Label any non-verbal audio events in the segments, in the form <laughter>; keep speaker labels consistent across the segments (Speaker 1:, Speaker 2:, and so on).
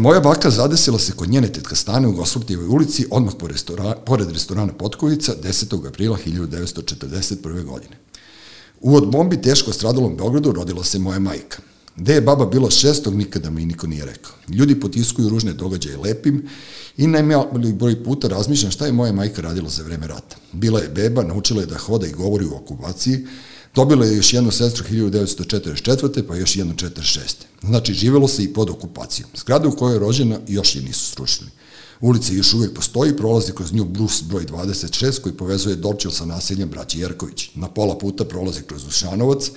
Speaker 1: Moja baka zadesila se kod njene tetka stane u Gosfortijevoj ulici, odmah pored, restora, pored restorana Potkovica, 10. aprila 1941. godine. U od bombi teško stradalom Beogradu rodila se moja majka. Gde je baba bila šestog, nikada mi niko nije rekao. Ljudi potiskuju ružne događaje lepim i najmali broj puta razmišljam šta je moja majka radila za vreme rata. Bila je beba, naučila je da hoda i govori u okupaciji, dobila je još jednu sestru 1944. pa još jednu 46. Znači, živelo se i pod okupacijom. Zgrada u kojoj je rođena još je nisu srušili. Ulica još uvek postoji, prolazi kroz nju Brus broj 26 koji povezuje Dorčil sa naseljem braći Jerković. Na pola puta prolazi kroz Dušanovac,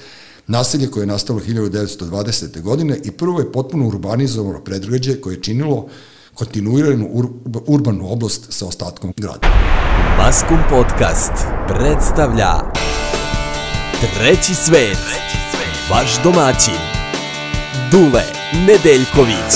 Speaker 1: naselje koje je nastalo 1920. godine i prvo je potpuno urbanizovano predgrađe koje je činilo kontinuiranu ur, urbanu oblast sa ostatkom grada.
Speaker 2: Maskum Podcast predstavlja Treći svet, vaš domaćin, Dule Nedeljković.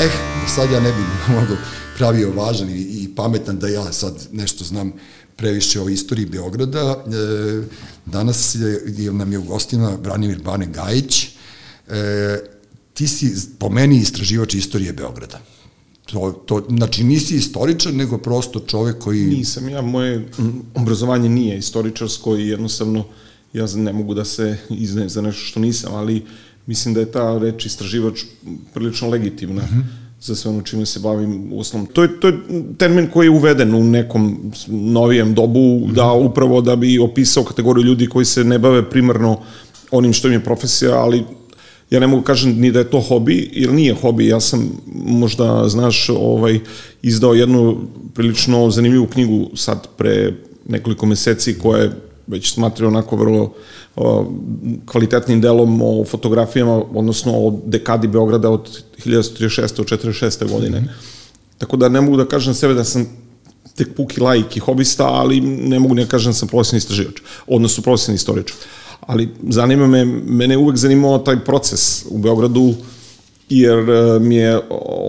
Speaker 1: Eh, sad ja ne bih <laughs> mnogo pravio važan i, i pametan da ja sad nešto znam previše o istoriji Beograda. E, danas je, je, nam je u gostima Branimir Bane Gajić. E, ti si po meni istraživač istorije Beograda. To, to, znači nisi istoričar, nego prosto čovek koji...
Speaker 3: Nisam, ja, moje obrazovanje nije istoričarsko i jednostavno ja ne mogu da se iznem za nešto što nisam, ali mislim da je ta reč istraživač prilično legitimna. Mm -hmm za sve ono čime se bavim uslovom. To je, to je termin koji je uveden u nekom novijem dobu, mm. da upravo da bi opisao kategoriju ljudi koji se ne bave primarno onim što im je profesija, ali ja ne mogu kažem ni da je to hobi, jer nije hobi. Ja sam možda, znaš, ovaj, izdao jednu prilično zanimljivu knjigu sad pre nekoliko meseci koja je već smatrao onako vrlo kvalitetnim delom o fotografijama, odnosno o dekadi Beograda od 1936. od 46. godine. Mm -hmm. Tako da ne mogu da kažem sebe da sam tek puki laik i hobista, ali ne mogu ne kažem da sam profesionalni istraživač, odnosno profesionalni istoričar. Ali zanima me, mene uvek zanimao taj proces u Beogradu, jer e, mi je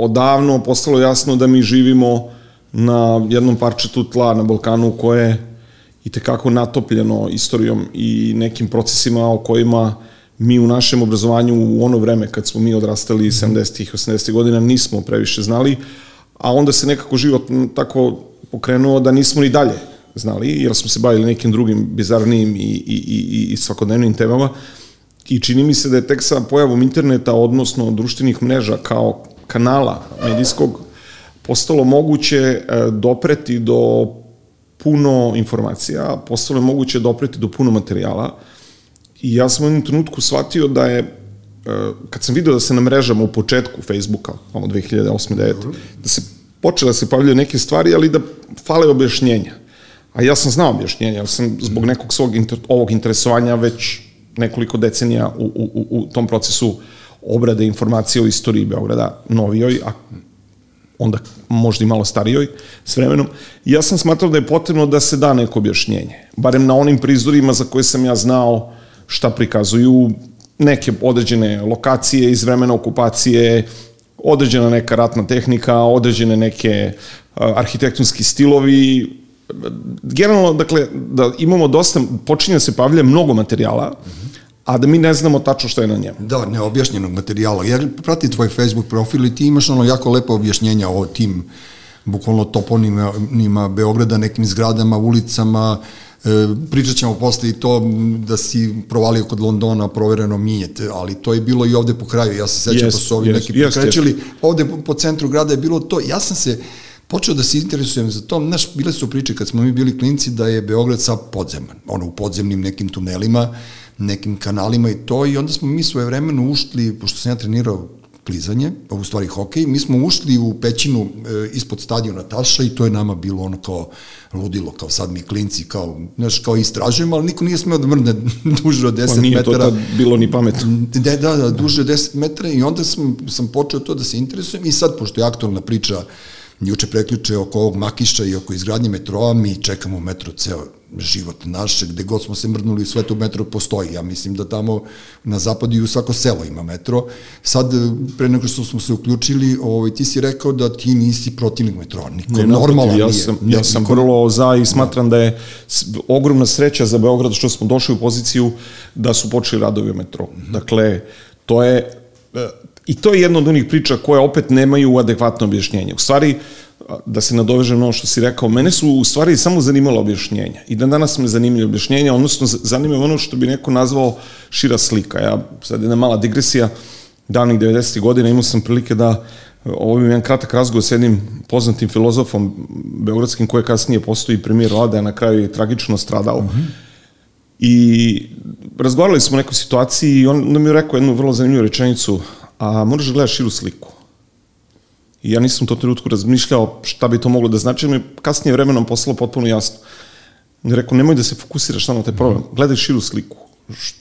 Speaker 3: odavno postalo jasno da mi živimo na jednom parčetu tla na Balkanu koje i tekako natopljeno istorijom i nekim procesima o kojima mi u našem obrazovanju u ono vreme kad smo mi odrastali 70-ih, 80-ih godina nismo previše znali, a onda se nekako život tako pokrenuo da nismo ni dalje znali, jer smo se bavili nekim drugim bizarnijim i, i, i, i svakodnevnim temama. I čini mi se da je tek sa pojavom interneta, odnosno društvenih mreža kao kanala medijskog, postalo moguće e, dopreti do puno informacija, postalo je moguće dopreti do puno materijala i ja sam u jednom trenutku shvatio da je e, kad sam video da se na mrežama u početku Facebooka, ono 2008. 2009. da se počela da se pavljaju neke stvari, ali da fale objašnjenja. A ja sam znao objašnjenja, ja sam zbog nekog svog inter, ovog interesovanja već nekoliko decenija u, u, u tom procesu obrade informacije o istoriji Beograda novijoj, a onda možda i malo starijoj, s vremenom. Ja sam smatrao da je potrebno da se da neko objašnjenje. Barem na onim prizorima za koje sam ja znao šta prikazuju neke određene lokacije iz vremena okupacije, određena neka ratna tehnika, određene neke arhitektonski stilovi, generalno, dakle, da imamo dosta, počinje da se pavlja mnogo materijala, mm -hmm a da mi ne znamo tačno šta je na njemu.
Speaker 1: Da, neobjašnjenog materijala. Ja pratim tvoj Facebook profil i ti imaš ono jako lepo objašnjenja o tim bukvalno toponima Beograda, nekim zgradama, ulicama, e, pričat ćemo posle i to da si provalio kod Londona provereno minjet, ali to je bilo i ovde po kraju, ja se sećam yes, pa su ovi yes, neki yes, pokrećili, yes. ovde po centru grada je bilo to, ja sam se počeo da se interesujem za to, znaš, bile su priče kad smo mi bili klinci da je Beograd sa podzeman, ono u podzemnim nekim tunelima, nekim kanalima i to i onda smo mi svoje vremeno ušli, pošto sam ja trenirao klizanje, u stvari hokej, mi smo ušli u pećinu e, ispod stadiona Taša i to je nama bilo ono kao ludilo, kao sad mi klinci, kao, znaš, kao istražujemo, ali niko nije smeo da mrne <laughs> duže od 10 metara. Pa nije
Speaker 3: metara. to tad bilo ni pametno.
Speaker 1: Da, da, da, duže od 10 metara i onda sam, sam počeo to da se interesujem i sad, pošto je aktualna priča juče preključe oko ovog Makiša i oko izgradnje metroa, mi čekamo metro ceo život naše, gde god smo se mrnuli u svetu metro postoji. Ja mislim da tamo na zapadu i u svako selo ima metro. Sad, pre nego što smo se uključili, ovaj, ti si rekao da ti nisi protivnik metroa. Niko ne, normalan
Speaker 3: ja sam, nije. Ja sam vrlo za i smatram da. da je ogromna sreća za Beograd što smo došli u poziciju da su počeli radovi u metro. Mm -hmm. Dakle, to je I to je jedna od onih priča koje opet nemaju adekvatno objašnjenje. U stvari, da se nadovežem na ono što si rekao, mene su u stvari samo zanimalo objašnjenja. I dan danas me zanimlja objašnjenja, odnosno zanima ono što bi neko nazvao šira slika. Ja, sad jedna mala digresija, davnih 90. godina imao sam prilike da ovo je jedan kratak razgovor s jednim poznatim filozofom beogradskim koji kasnije postoji premijer vlade, a na kraju je tragično stradao. Mm -hmm. I razgovarali smo o nekoj situaciji i on nam je rekao jednu vrlo zanimljivu rečenicu, a moraš da gledaš širu sliku. I ja nisam to trenutku razmišljao šta bi to moglo da znači, mi kasnije vremenom poslalo potpuno jasno. Rekao, nemoj da se fokusiraš samo na taj problem, gledaj širu sliku.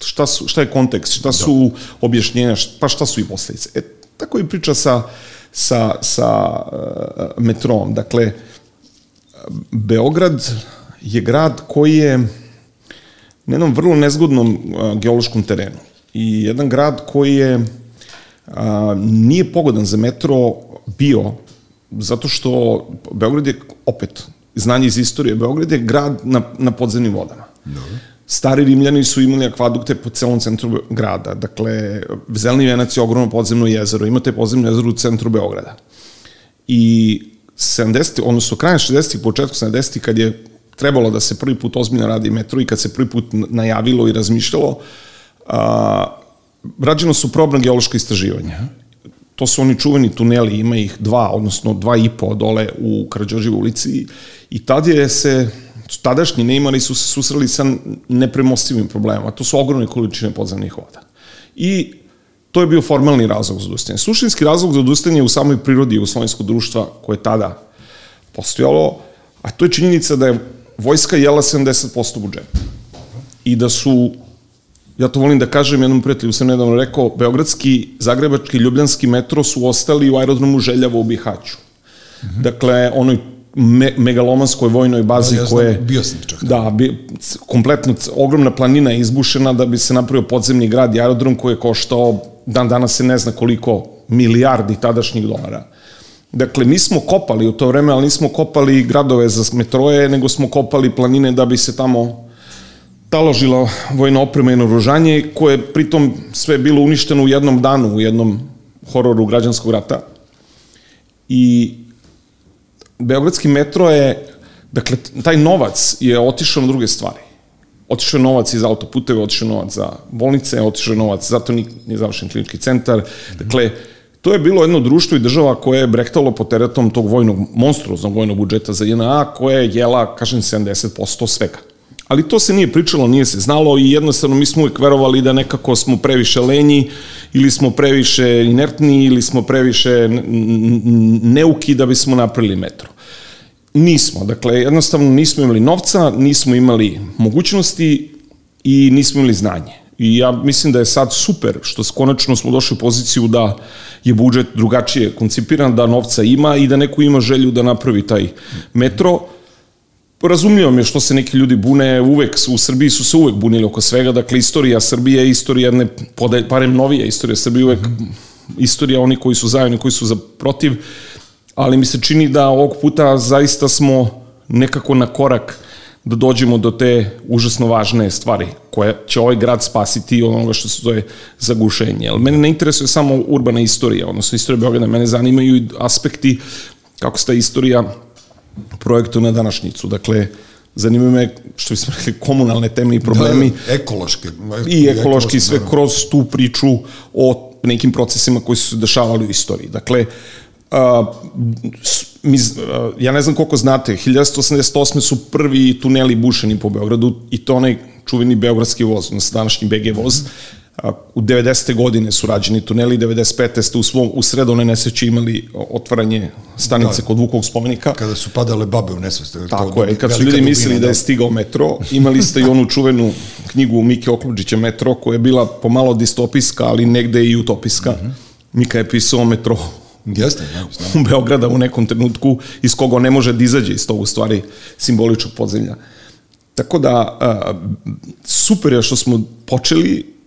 Speaker 3: Šta, su, šta je kontekst, šta su da. objašnjenja, pa šta su i posledice. E, tako je priča sa, sa, sa uh, metrom. Dakle, Beograd je grad koji je na jednom vrlo nezgodnom uh, geološkom terenu. I jedan grad koji je a, nije pogodan za metro bio zato što Beograd je, opet, znanje iz istorije, Beograd je grad na, na podzemnim vodama. Dobro. Stari Rimljani su imali akvadukte po celom centru grada. Dakle, Zelni venac je ogromno podzemno jezero. Imate podzemno jezero u centru Beograda. I 70. odnosno krajem 60. početku 70. kad je trebalo da se prvi put ozbiljno radi metro i kad se prvi put najavilo i razmišljalo, a, rađeno su probna geološka istraživanja. To su oni čuveni tuneli, ima ih dva, odnosno dva i po dole u Karadžoživoj ulici i tad je se tadašnji neimari su se susreli sa nepremostivim problemima. To su ogromne količine podzemnih voda. I to je bio formalni razlog za odustajanje. Suštinski razlog za odustajanje u samoj prirodi jugoslovenskog društva koje je tada postojalo, a to je činjenica da je vojska jela 70% budžeta. I da su ja to volim da kažem jednom prijatelju, sam nedavno rekao, Beogradski, Zagrebački, Ljubljanski metro su ostali u aerodromu Željavo u Bihaću. Mm -hmm. Dakle, onoj me, megalomanskoj vojnoj bazi
Speaker 1: da, ja
Speaker 3: koje...
Speaker 1: bio sam čak.
Speaker 3: Da, bi, kompletno, ogromna planina je izbušena da bi se napravio podzemni grad i aerodrom koji je koštao, dan danas se ne zna koliko, milijardi tadašnjih dolara. Dakle, mi smo kopali u to vreme, ali nismo kopali gradove za metroje, nego smo kopali planine da bi se tamo taložila vojna oprema i naoružanje, koje pritom sve bilo uništeno u jednom danu, u jednom hororu građanskog rata. I Beogradski metro je, dakle, taj novac je otišao na druge stvari. Otišao je novac iz autoputeva, otišao je novac za bolnice, otišao je novac, zato nije završen klinički centar. Dakle, to je bilo jedno društvo i država koje je brektalo pod teretom tog vojnog, monstruoznog vojnog budžeta za JNA, koja je jela, kažem, 70% svega. Ali to se nije pričalo, nije se znalo i jednostavno mi smo uvijek verovali da nekako smo previše lenji ili smo previše inertni ili smo previše neuki da bismo napravili metro. Nismo, dakle jednostavno nismo imali novca, nismo imali mogućnosti i nismo imali znanje. I ja mislim da je sad super što konačno smo došli u poziciju da je budžet drugačije koncipiran, da novca ima i da neko ima želju da napravi taj metro Razumljivo mi je što se neki ljudi bune, uvek u Srbiji su se uvek bunili oko svega, dakle istorija Srbije je istorija jedne, podaj, parem novija istorija Srbije, uvek istorija oni koji su zajedni, koji su za protiv, ali mi se čini da ovog puta zaista smo nekako na korak da dođemo do te užasno važne stvari koje će ovaj grad spasiti od onoga što se zove zagušenje. Ali mene ne interesuje samo urbana istorija, odnosno istorija Beograda, mene zanimaju i aspekti kako se ta istorija projektu na današnjicu. Dakle, zanima me, što bismo rekli, komunalne teme i problemi.
Speaker 1: Da, ekološke.
Speaker 3: I ekološki, i sve kroz tu priču o nekim procesima koji su se dešavali u istoriji. Dakle, a, mi, a, ja ne znam koliko znate, 1188. su prvi tuneli bušeni po Beogradu i to onaj čuveni beogradski voz, odnosno današnji BG voz, u 90. godine su rađeni tuneli, 95. ste u svom, u sredone nesreći imali otvaranje stanice da, kod Vukovog spomenika.
Speaker 1: Kada su padale babe u nesvest.
Speaker 3: Tako je, kad su ljudi mislili da je da. stigao metro, imali ste i onu čuvenu knjigu Mike Okluđića Metro, koja je bila pomalo distopijska, ali negde i utopijska. Mm -hmm. Mika je pisao metro
Speaker 1: Jeste,
Speaker 3: ja, <laughs> u Beograda u nekom trenutku iz koga ne može da izađe iz tog u stvari simboličnog podzemlja. Tako da, super je što smo počeli,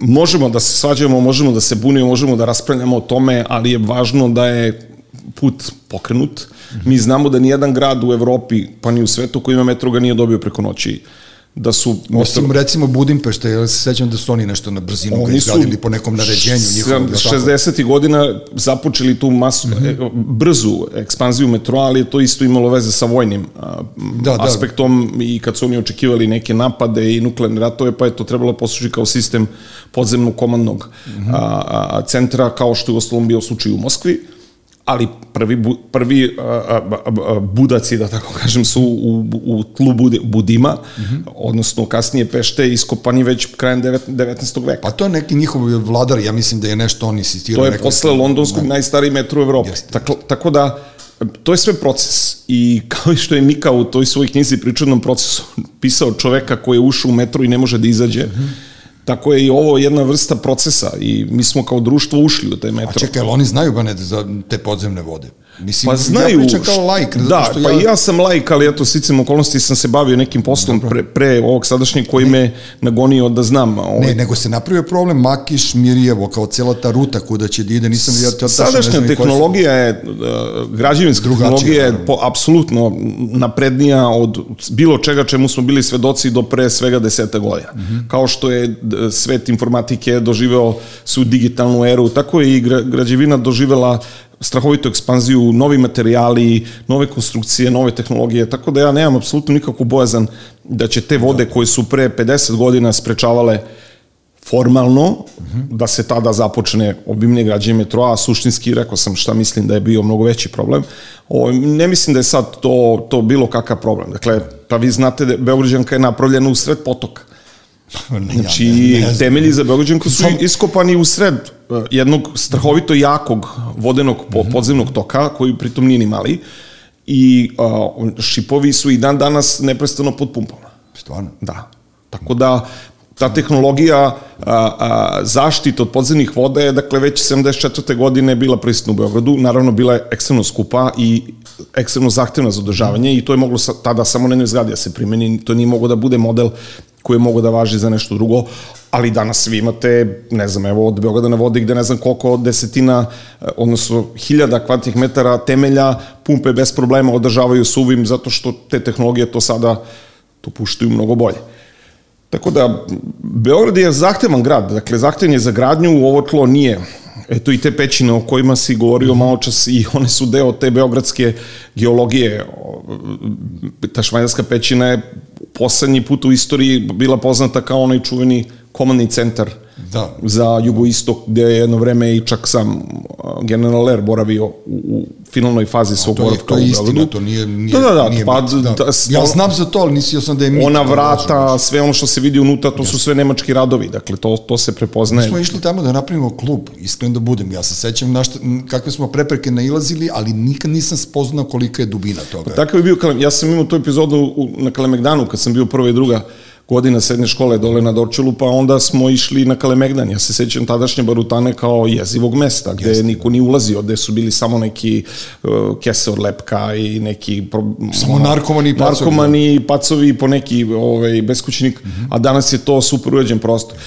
Speaker 3: možemo da se svađamo, možemo da se bunimo, možemo da raspravljamo o tome, ali je važno da je put pokrenut. Mi znamo da nijedan grad u Evropi, pa ni u svetu koji ima metro ga nije dobio preko noći da su...
Speaker 1: Osim recimo Budimpešta, ja se sećam da su oni nešto na brzinu oni izgradili po nekom naređenju njihovom.
Speaker 3: 60. godina započeli tu masu, mm -hmm. brzu ekspanziju metroa, ali je to isto imalo veze sa vojnim da, da, aspektom da. i kad su oni očekivali neke napade i nuklearne ratove, pa je to trebalo poslužiti kao sistem podzemnog komandnog mm -hmm. a, a, centra, kao što je u ostalom bio slučaj u Moskvi ali prvi, bu, prvi a, a, a, budaci, da tako kažem, su u, u tlu bud, Budima, mm -hmm. odnosno kasnije Pešte iskopani već krajem 19. veka.
Speaker 1: Pa to je neki njihov vladar, ja mislim da je nešto on insistirao.
Speaker 3: To je posle londonskog da. najstariji metro u Evropi. Jeste. Tako, tako da, to je sve proces i kao što je Mika u toj svojoj knjizi pričanom procesu pisao čoveka koji je ušao u metro i ne može da izađe, mm -hmm Tako je i ovo jedna vrsta procesa i mi smo kao društvo ušli u taj metro.
Speaker 1: A čekaj, ali oni znaju ba ne za te podzemne vode?
Speaker 3: Mislim, pa znaju, ja kao lajk. Da, što pa ja... ja sam lajk, ali eto, sicam okolnosti sam se bavio nekim poslom pre, pre ovog sadašnjeg koji ne. me nagonio da znam.
Speaker 1: Ovaj... Ne, nego se napravio problem Makiš, Mirjevo, kao cijela ta ruta kuda će da ide, nisam ja
Speaker 3: to Sadašnja ne tehnologija je, uh, građevinska tehnologija je po, apsolutno naprednija od bilo čega čemu smo bili svedoci do pre svega deseta godina. Mm -hmm. Kao što je svet informatike doživeo su digitalnu eru, tako je i građevina doživela strahovitu ekspanziju, novi materijali, nove konstrukcije, nove tehnologije, tako da ja nemam apsolutno nikakvu bojazan da će te vode koje su pre 50 godina sprečavale formalno uh -huh. da se tada započne obimnije građenje metroa, a suštinski rekao sam šta mislim da je bio mnogo veći problem. O, ne mislim da je sad to, to bilo kakav problem. Dakle, pa vi znate da Beograđanka je napravljena u sred potoka. Znači, ja ne, temelji za Beograđanku su iskopani u sred uh, jednog strahovito jakog vodenog po, mhm. podzemnog toka, koji pritom nije ni mali, i uh, šipovi su i dan danas neprestano pod pumpama.
Speaker 1: Stvarno?
Speaker 3: Da. Tako da, ta tehnologija a, a, zaštite od podzemnih voda je, dakle, već 74. godine bila prisutna u Beogradu. Naravno, bila je ekstremno skupa i ekstremno zahtevna za održavanje i to je moglo sa, tada samo na jednoj zgradi da se primeni. To nije moglo da bude model koji je mogo da važi za nešto drugo, ali danas vi imate, ne znam, evo od Beograda na vodi gde ne znam koliko desetina, eh, odnosno hiljada kvadratnih metara temelja, pumpe bez problema održavaju suvim zato što te tehnologije to sada to puštaju mnogo bolje. Tako da, Beograd je zahtevan grad, dakle, zahtevan je za gradnju, ovo tlo nije eto i te pećine o kojima si govorio malo čas i one su deo te beogradske geologije. Ta švajdarska pećina je poslednji put u istoriji bila poznata kao onaj čuveni komandni centar da. za jugoistok, gde je jedno vreme i čak sam general Ler boravio u, u finalnoj fazi svog boravka
Speaker 1: To je istina, to nije, nije,
Speaker 3: da, da, da,
Speaker 1: nije
Speaker 3: pa, da. da
Speaker 1: ja znam za to, ali nisio sam da je mit.
Speaker 3: Ona vrata, sve ono što se vidi unutra, to su sve nemački radovi, dakle, to, to se prepoznaje.
Speaker 1: Mi smo išli tamo da napravimo klub, iskreno da budem, ja se sećam na šta, kakve smo prepreke nailazili, ali nikad nisam spoznao kolika je dubina toga.
Speaker 3: Pa, takav je bio, ja sam imao tu epizodu na Kalemegdanu, kad sam bio prva i druga godina srednje škole dole na Dorčelu, pa onda smo išli na Kalemegdan. Ja se sećam tadašnje Barutane kao jezivog mesta, gde Jeste. niko ni ulazio, gde su bili samo neki uh, kese od lepka i neki... Pro,
Speaker 1: samo narkomani i
Speaker 3: pacovi. Narkomani i pacovi po neki ovaj, beskućnik, mm -hmm. a danas je to super uređen prostor.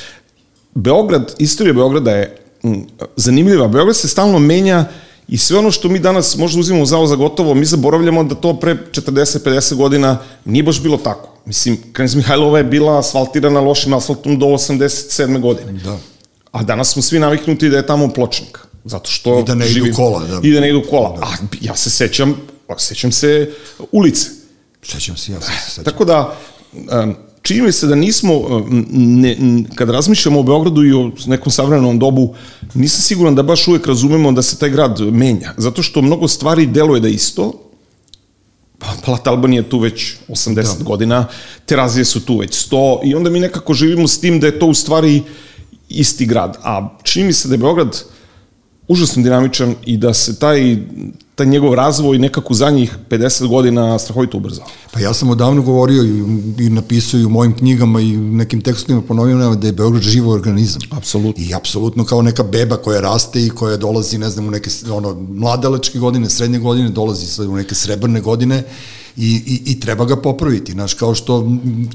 Speaker 3: Beograd, istorija Beograda je m, zanimljiva. Beograd se stalno menja I sve ono što mi danas možda uzimamo zao za gotovo, mi zaboravljamo da to pre 40-50 godina nije baš bilo tako. Mislim, Krenis Mihajlova je bila asfaltirana lošim asfaltom do 87. godine.
Speaker 1: Da.
Speaker 3: A danas smo svi naviknuti da je tamo pločnik. Zato što
Speaker 1: I da ne
Speaker 3: živim,
Speaker 1: idu kola. Da.
Speaker 3: I da ne idu kola. Da. A ja se sećam, sećam se ulice.
Speaker 1: Sećam se, ja se sećam.
Speaker 3: Tako da, um, čini mi se da nismo, ne, kad razmišljamo o Beogradu i o nekom savremenom dobu, nisam siguran da baš uvek razumemo da se taj grad menja. Zato što mnogo stvari deluje da isto, pa Plat Albanija je tu već 80 da. godina, Terazije su tu već 100 i onda mi nekako živimo s tim da je to u stvari isti grad. A čini mi se da je Beograd užasno dinamičan i da se taj taj njegov razvoj nekako za njih 50 godina strahovito ubrzao.
Speaker 1: Pa ja sam odavno govorio i, i napisao i u mojim knjigama i nekim tekstovima ponovio da je Beograd živo organizam.
Speaker 3: Apsolutno.
Speaker 1: I apsolutno kao neka beba koja raste i koja dolazi, ne znam, u neke ono, mladalačke godine, srednje godine, dolazi u neke srebrne godine i, i, i treba ga popraviti. Znaš, kao što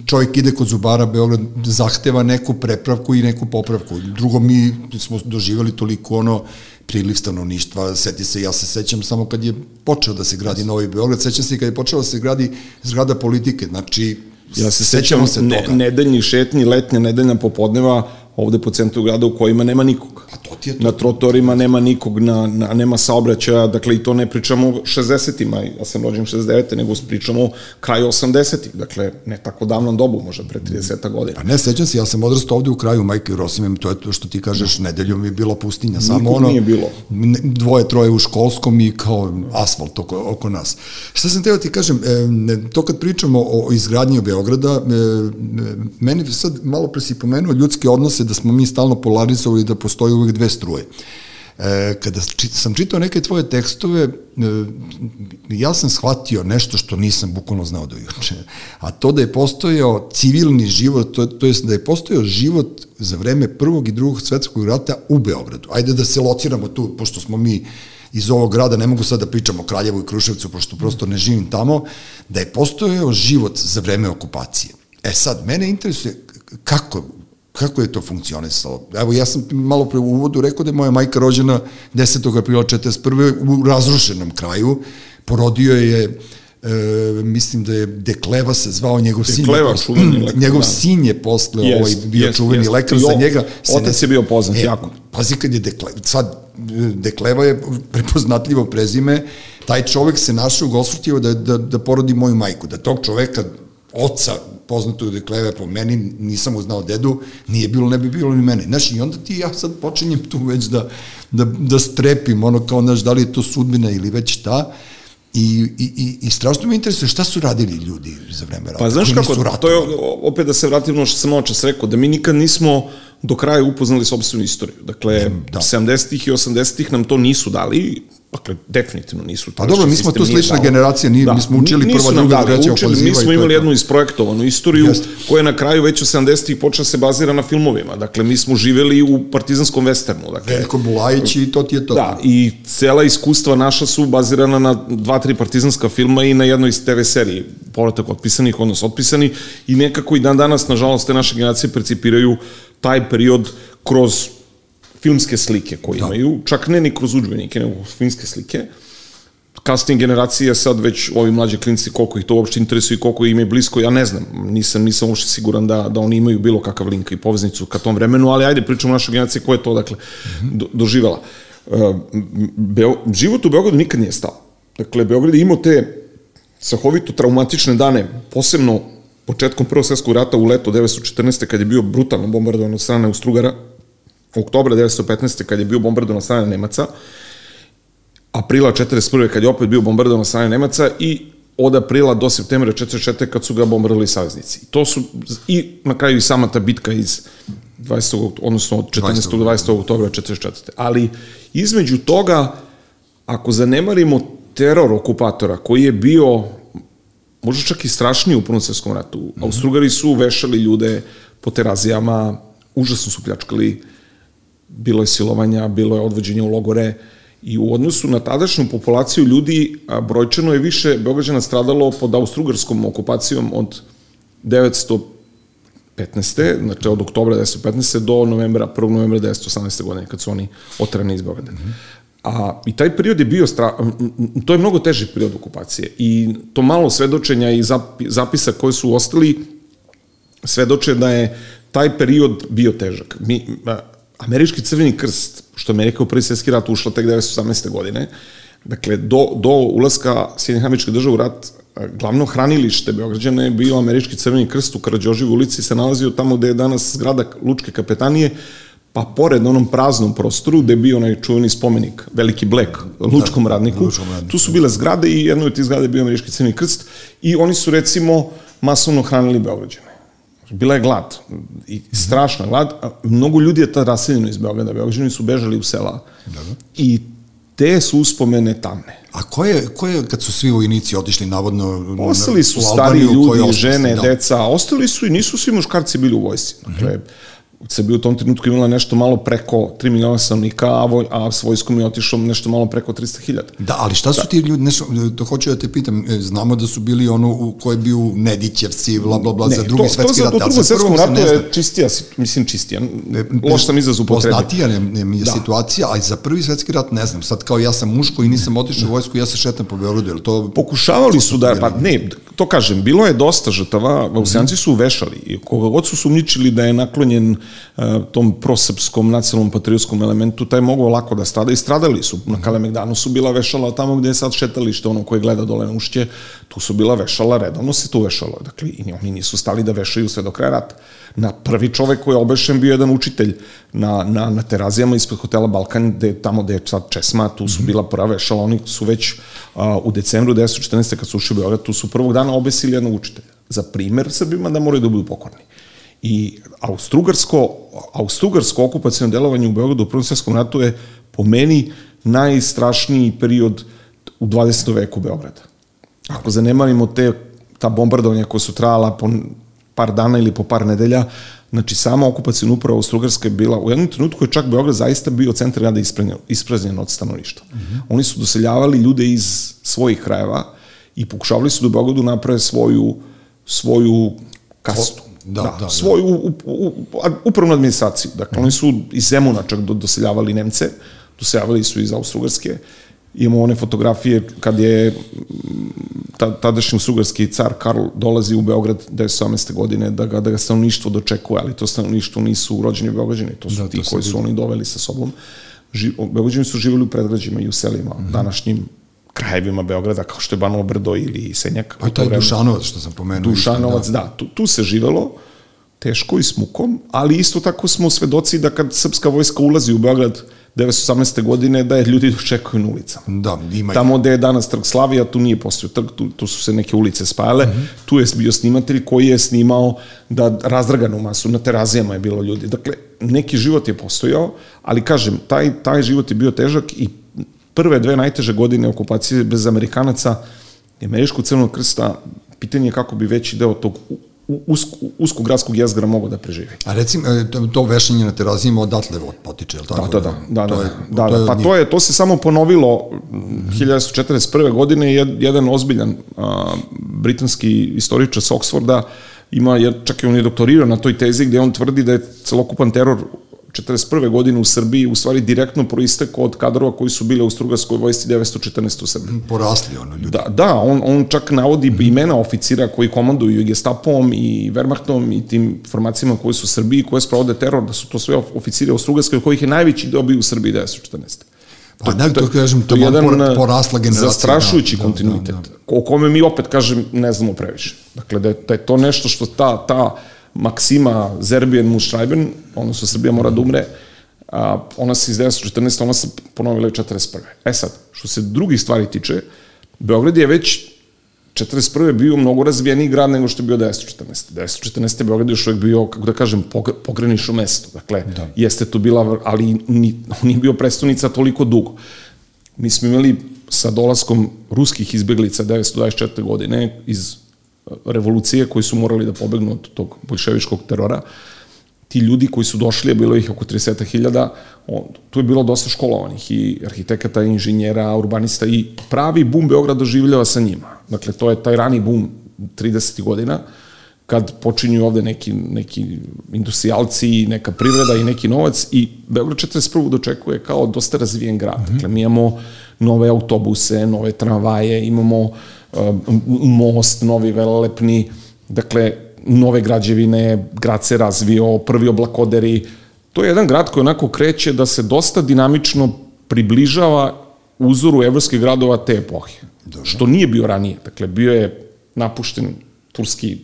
Speaker 1: čovjek ide kod zubara, Beograd zahteva neku prepravku i neku popravku. Drugo, mi smo doživali toliko ono priliv stanovništva, seti se, ja se sećam samo kad je počeo da se gradi Novi Beograd, sećam se kad je počeo da se gradi zgrada politike, znači
Speaker 3: Ja se sećam
Speaker 1: se
Speaker 3: ne,
Speaker 1: toga.
Speaker 3: nedeljnih šetnji, letnja nedeljna popodneva ovde po centru grada u kojima nema nikog.
Speaker 1: Pa to ti je to.
Speaker 3: Na trotorima nema nikog, na, na, nema saobraćaja, dakle i to ne pričamo o 60-ima, ja sam rođen 69. nego pričamo o kraju 80-ih, dakle ne tako davnom dobu, možda pre 30 godina.
Speaker 1: Pa ne, sećam se, ja sam odrastao ovde u kraju Majke i Rosimem, to je to što ti kažeš, nedeljom je bila pustinja, samo
Speaker 3: Nikog
Speaker 1: ono,
Speaker 3: nije bilo.
Speaker 1: dvoje, troje u školskom i kao asfalt oko, oko nas. Šta sam teo ti kažem, e, to kad pričamo o izgradnji Beograda, e, e, meni sad malo pre si pomenuo ljudske odnose, da smo mi stalno polarizovali da postoji uvek dve struje. E, kada sam čitao neke tvoje tekstove, e, ja sam shvatio nešto što nisam bukvalno znao do juče, a to da je postojao civilni život, to, to jest da je postojao život za vreme prvog i drugog svetskog rata u Beogradu. Ajde da se lociramo tu, pošto smo mi iz ovog grada, ne mogu sad da pričam o Kraljevu i Kruševcu, pošto prosto ne živim tamo, da je postojao život za vreme okupacije. E sad, mene interesuje kako, kako je to funkcionisalo? Evo, ja sam malo pre u uvodu rekao da je moja majka rođena 10. aprila 41. u razrušenom kraju. Porodio je e, mislim da je Dekleva se zvao njegov sin.
Speaker 3: Dekleva, čuveni lekar, <clears throat>
Speaker 1: njegov
Speaker 3: da.
Speaker 1: sin je posle
Speaker 3: Jest,
Speaker 1: ovaj, bio
Speaker 3: jest,
Speaker 1: čuveni
Speaker 3: jest.
Speaker 1: lekar za njega. se
Speaker 3: otac je bio poznat, jako.
Speaker 1: Pazi kad je Dekle, sad e, Dekleva je prepoznatljivo prezime, taj čovek se našao u Gosfortijevo da, da, da porodi moju majku, da tog čoveka, oca poznatog Dekleve po meni, nisam uznao dedu, nije bilo, ne bi bilo ni mene. Znaš, i onda ti ja sad počinjem tu već da, da, da strepim, ono kao, znaš, da li je to sudbina ili već šta, I, i, i, i strašno me interesuje šta su radili ljudi za vreme rata.
Speaker 3: Pa znaš kako, to je opet da se vratim na što sam očas rekao, da mi nikad nismo do kraja upoznali sobstvenu istoriju. Dakle,
Speaker 1: Da.
Speaker 3: 70-ih i 80-ih nam to nisu dali, dakle, definitivno nisu.
Speaker 1: Pa dobro, mi smo tu slična
Speaker 3: dao.
Speaker 1: generacija, nije- mi smo učili
Speaker 3: nisu
Speaker 1: prva, druga, treća
Speaker 3: učili, Mi smo imali jednu isprojektovanu istoriju
Speaker 1: Jeste.
Speaker 3: koja na kraju već u 70-ih počela se bazira na filmovima. Dakle, mi smo živeli u partizanskom westernu. Dakle,
Speaker 1: Veljko Bulajić i to ti je to.
Speaker 3: Da, i cela iskustva naša su bazirana na dva, tri partizanska filma i na jednoj TV seriji, povratak otpisanih, odnosno otpisani, i nekako i dan danas, nažalost, te naše generacije percipiraju taj period kroz filmske slike koje da. imaju, čak ne ni kroz udžbenike, nego filmske slike. Kasnije generacije sad već ovi mlađi klinci koliko ih to uopšte interesuje i koliko im je blisko, ja ne znam, nisam, nisam uopšte siguran da, da oni imaju bilo kakav link i poveznicu ka tom vremenu, ali ajde pričamo o našoj generaciji koja je to dakle, do, doživala. Uh, Beo, život u Beogradu nikad nije stao. Dakle, Beograd je imao te sahovito traumatične dane, posebno početkom Prvog svjetskog rata u leto 1914. kad je bio brutalno bombardovan od strane Austrugara, oktobra 1915. kad je bio bombardovan od strane Nemaca, aprila 41. kad je opet bio bombardovan od strane Nemaca i od aprila do septembra 44. kad su ga bombardovali saveznici. To su, i na kraju i sama ta bitka iz 20. odnosno od 14. do 20. oktobra 44. Ali između toga, ako zanemarimo teror okupatora koji je bio možda čak i strašniji u Prvom svjetskom ratu. Mm -hmm. Austrugari su vešali ljude po terazijama, užasno su pljačkali, bilo je silovanja, bilo je odvođenje u logore i u odnosu na tadašnju populaciju ljudi brojčano je više Beograđana stradalo pod austrugarskom okupacijom od 915. znači od oktobra 1915. do novembra, 1. novembra 1918. godine kad su oni otrani iz Beograda. Mm -hmm. A, I taj period je bio, stra... to je mnogo teži period okupacije i to malo svedočenja i zapi, zapisa koji su ostali svedoče da je taj period bio težak. Mi, američki crveni krst, što je Amerika u prvi svjetski rat ušla tek 1918. godine, dakle, do, do ulaska Sjedinjih američkih država u rat, glavno hranilište Beograđana je bio američki crveni krst u Karadžoživoj ulici, se nalazio tamo gde je danas zgrada Lučke kapetanije, pa pored onom praznom prostoru gde je bio onaj čuveni spomenik Veliki Blek lučkom radniku,
Speaker 1: lučkom radniku,
Speaker 3: tu su bile zgrade i jednoj od tih zgrade je bio američki crveni krst i oni su recimo masovno hranili Beograđane. Bila je glad, i strašna glad, a mnogo ljudi je tad raseljeno iz Beograda, Beograđani su bežali u sela
Speaker 1: Dobro.
Speaker 3: i te su uspomene tamne.
Speaker 1: A ko je, ko je, kad su svi vojnici otišli navodno
Speaker 3: Ostali su stari ljudi, žene,
Speaker 1: Da.
Speaker 3: deca, ostali su i nisu svi muškarci bili u vojsci. Dakle, Srbija u tom trenutku imala nešto malo preko 3 miliona stanovnika, a, voj, a s vojskom je otišlo nešto malo preko 300.000.
Speaker 1: Da, ali šta su ti ljudi, nešto, to hoću da te pitam, e, znamo da su bili ono u koje bio Nedićevci, bla, bla, bla,
Speaker 3: Ne,
Speaker 1: za drugi
Speaker 3: to,
Speaker 1: svetski
Speaker 3: to,
Speaker 1: rat.
Speaker 3: To,
Speaker 1: za
Speaker 3: drugom svetskom ratu je čistija, mislim čistija, loš sam izraz upotrebio.
Speaker 1: Poznatija ne, ne, mi je
Speaker 3: Da.
Speaker 1: situacija, ali za prvi svetski rat ne znam. Sad kao ja sam muško i nisam otišao u vojsku, ja se šetam po Beogradu, je to...
Speaker 3: Pokušavali su da, pa ne, to kažem, bilo je dosta žrtava, Austrijanci su vešali i koga god su sumnjičili da je naklonjen uh, tom prosrpskom nacionalnom patriotskom elementu, taj mogao lako da strada i stradali su. Na Kalemegdanu su bila vešala tamo gde je sad šetalište, ono koje gleda dole na ušće, tu su bila vešala, redovno se tu vešalo. Dakle, i oni nisu stali da vešaju sve do kraja rata. Na prvi čovek koji je obešen bio jedan učitelj na, na, na terazijama ispred hotela Balkan, gde, tamo gde je sad Česma, tu su bila prva vešala, oni su već a, u decembru 1914. kad su ušli u Beograd, tu su prvog dana obesili jednog učitelja. Za primer Srbima da moraju da budu pokorni. I Austrugarsko, Austrugarsko okupacijno delovanje u Beogradu u Prvom svjetskom ratu je po meni najstrašniji period u 20. veku Beograda. Ako zanemarimo te, ta bombardovanja koja su trajala po par dana ili po par nedelja, znači sama okupacijna uprava Austrougarska je bila, u jednom trenutku je čak Beograd zaista bio centar grada ispraznjen, ispraznjen od stanovništva. Mm -hmm. Oni su doseljavali ljude iz svojih krajeva i pokušavali su da u Beogradu naprave svoju, svoju kastu.
Speaker 1: Da, da, da.
Speaker 3: svoju u, u, u, upravnu administraciju. Dakle, oni su iz Zemuna čak do, doseljavali Nemce, doseljavali su iz Austrougarske. Imamo one fotografije kad je mm, ta, tadašnji sugarski car Karl dolazi u Beograd 1918. godine da ga, da ga stanovništvo dočekuje, ali to stanovništvo nisu rođeni Beograđani, to su
Speaker 1: Da,
Speaker 3: da,
Speaker 1: to
Speaker 3: ti koji su oni doveli sa sobom. Ži, Beograđani su živjeli u predgrađima i u selima, mm -hmm. današnjim krajevima Beograda, kao što je Banovo Brdo ili Senjak.
Speaker 1: Pa taj Dušanovac što sam pomenuo.
Speaker 3: Dušanovac, da, tu, tu se živelo teško i s mukom, ali isto tako smo svedoci da kad srpska vojska ulazi u Beograd 1918. godine, da je ljudi dočekuju na ulicama.
Speaker 1: Da, ima
Speaker 3: Tamo gde je danas trg Slavija, tu nije postojao trg, tu, tu su se neke ulice spajale, mm -hmm. tu je bio snimatelj koji je snimao da razdraganu masu, na terazijama je bilo ljudi. Dakle, neki život je postojao, ali kažem, taj, taj život je bio težak i prve dve najteže godine okupacije bez Amerikanaca i Američkog crvenog krsta, pitanje je kako bi veći deo tog usko, usko gradskog jezgra mogao da preživi.
Speaker 1: A recimo, e, to, vešanje na terazijima odatle od potiče, je li tako?
Speaker 3: Da, da, da, da,
Speaker 1: To
Speaker 3: da,
Speaker 1: je-
Speaker 3: da,
Speaker 1: to je
Speaker 3: da, pa
Speaker 1: od
Speaker 3: to je, to se samo ponovilo 1941. godine, jed, jedan ozbiljan a, britanski istoričar sa Oxforda ima, čak i on je doktorirao na toj tezi gde on tvrdi da je celokupan teror 41. godine u Srbiji u stvari direktno proistekao od kadrova koji su bile u Strugarskoj vojsci 914. u Srbiji.
Speaker 1: Porasli ono ljudi.
Speaker 3: Da, da on, on čak navodi imena oficira koji komanduju i Gestapom i Wehrmachtom i tim formacijama koji su u Srbiji, koje sprovode teror, da su to sve oficiri Austrugarske, od kojih je najveći dobio u Srbiji 1914.
Speaker 1: Pa ne, to kažem,
Speaker 3: To je jedan
Speaker 1: por- porasla generacija.
Speaker 3: zastrašujući
Speaker 1: da,
Speaker 3: kontinuitet,
Speaker 1: Da, da,
Speaker 3: o kome mi opet, kažem, ne znamo previše. Dakle, da je, da je to nešto što ta, ta maksima Zerbijen mu Schreiben, odnosno Srbija mora da umre, a, ona se iz 1914. ona se ponovila i 41. E sad, što se drugih stvari tiče, Beograd je već 41. bio mnogo razvijeniji grad nego što je bio 1914. 1914. Beograd je još uvijek bio, kako da kažem, pogr- pogranično mesto. Dakle, da. jeste tu bila, ali ni, on <laughs> nije bio predstavnica toliko dugo. Mi smo imali sa dolaskom ruskih izbjeglica 1924. godine iz revolucije koji su morali da pobegnu od tog bolševičkog terora, ti ljudi koji su došli, a bilo ih oko 30.000, on, tu je bilo dosta školovanih i arhitekata, i inženjera, urbanista i pravi bum Beograd doživljava sa njima. Dakle, to je taj rani bum 30. godina, kad počinju ovde neki, neki industrijalci, neka privreda i neki novac i Beograd 41. dočekuje kao dosta razvijen grad. -hmm. Dakle, mi imamo nove autobuse, nove tramvaje, imamo uh, most, novi velelepni, dakle, nove građevine, grad se razvio, prvi oblakoderi. To je jedan grad koji onako kreće da se dosta dinamično približava uzoru evropskih gradova te epohe. Dobro. Što nije bio ranije. Dakle, bio je napušten turski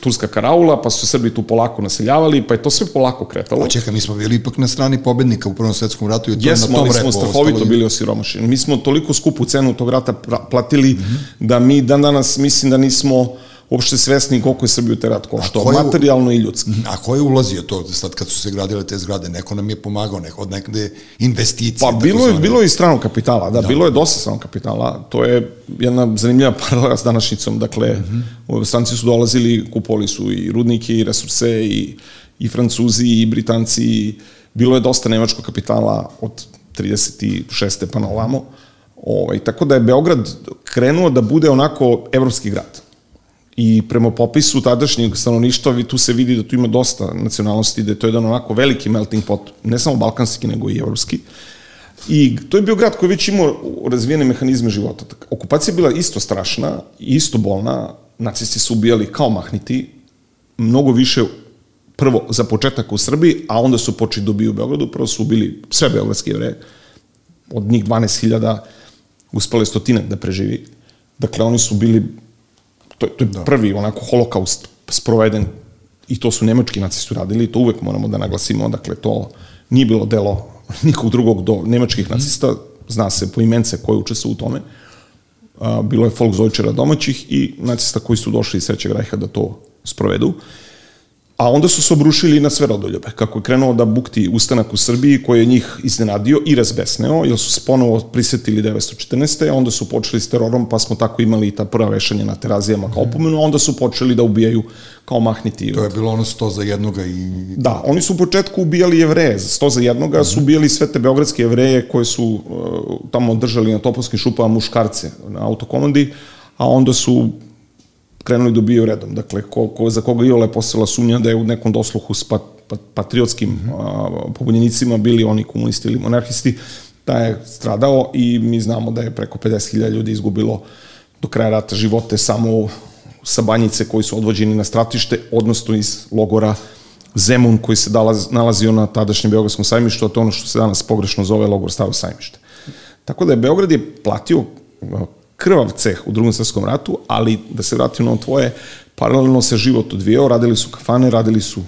Speaker 3: turska karaula, pa su Srbi tu polako naseljavali, pa je to sve polako kretalo.
Speaker 1: A čekaj, mi smo bili ipak na strani pobednika u Prvom svetskom ratu i to je na
Speaker 3: Jesmo,
Speaker 1: tom
Speaker 3: ali
Speaker 1: repu.
Speaker 3: smo strahovito bili osiromašeni. Mi smo toliko skupu cenu tog rata platili mm -hmm. da mi dan danas mislim da nismo uopšte svesni koliko je Srbiju te rat koštao, materijalno i ljudski.
Speaker 1: A ko je ulazio to sad kad su se gradile te zgrade? Neko nam je pomagao, neko od nekde investicije.
Speaker 3: Pa bilo je, bilo je i stranog kapitala, da, da, bilo je dosta stranog kapitala. To je jedna zanimljiva <laughs> paralela s današnjicom. Dakle, mm -hmm. stranci su dolazili, kupovali su i rudnike i resurse i, i Francuzi i Britanci, i bilo je dosta nemačkog kapitala od 36. pa na ovamo. Ovaj, tako da je Beograd krenuo da bude onako evropski grad. I prema popisu tadašnjeg stanovništva vi tu se vidi da tu ima dosta nacionalnosti, da je to jedan onako veliki melting pot, ne samo balkanski, nego i evropski. I to je bio grad koji već imao razvijene mehanizme života. Okupacija je bila isto strašna, isto bolna, nacisti su ubijali kao mahniti, mnogo više prvo za početak u Srbiji, a onda su počeli da ubiju u Beogradu, prvo su ubili sve beogradske jevreje, od njih 12.000 uspale stotinak da preživi. Dakle, oni su bili, to, to je da. prvi onako holokaust sproveden i to su nemački nacisti radili i to uvek moramo da naglasimo, dakle, to nije bilo delo <laughs> nikog drugog do nemačkih nacista, zna se po imence koje učestvo u tome, a, bilo je Volksdeutschera domaćih i nacista koji su došli iz Trećeg rajha da to sprovedu. A onda su se obrušili na sve rodoljube. Kako je krenuo da bukti ustanak u Srbiji, koji je njih iznenadio i razbesneo, jer su se ponovo prisetili 914. a onda su počeli s terorom, pa smo tako imali ta prva vešanja na terazijama kao opomenu, a onda su počeli da ubijaju kao mahniti.
Speaker 1: To je bilo ono sto za jednoga i...
Speaker 3: Da, oni su u početku ubijali jevreje, sto za jednoga, su ubijali sve te beogradske jevreje koje su uh, tamo držali na topovskim šupama muškarce na autokomandi, a onda su krenuli da ubijaju redom. Dakle, ko, ko, za koga Iole postala sumnja da je u nekom dosluhu s pat, pat, patriotskim mm -hmm. pobunjenicima bili oni komunisti ili monarhisti, da je stradao i mi znamo da je preko 50.000 ljudi izgubilo do kraja rata živote samo sa banjice koji su odvođeni na stratište, odnosno iz logora Zemun koji se dalaz, nalazio na tadašnjem Beogradskom sajmištu, a to je ono što se danas pogrešno zove logor Staro sajmište. Tako da je Beograd je platio krvav ceh u drugom svetskom ratu, ali da se vratim na tvoje, paralelno se život odvijao, radili su kafane, radili su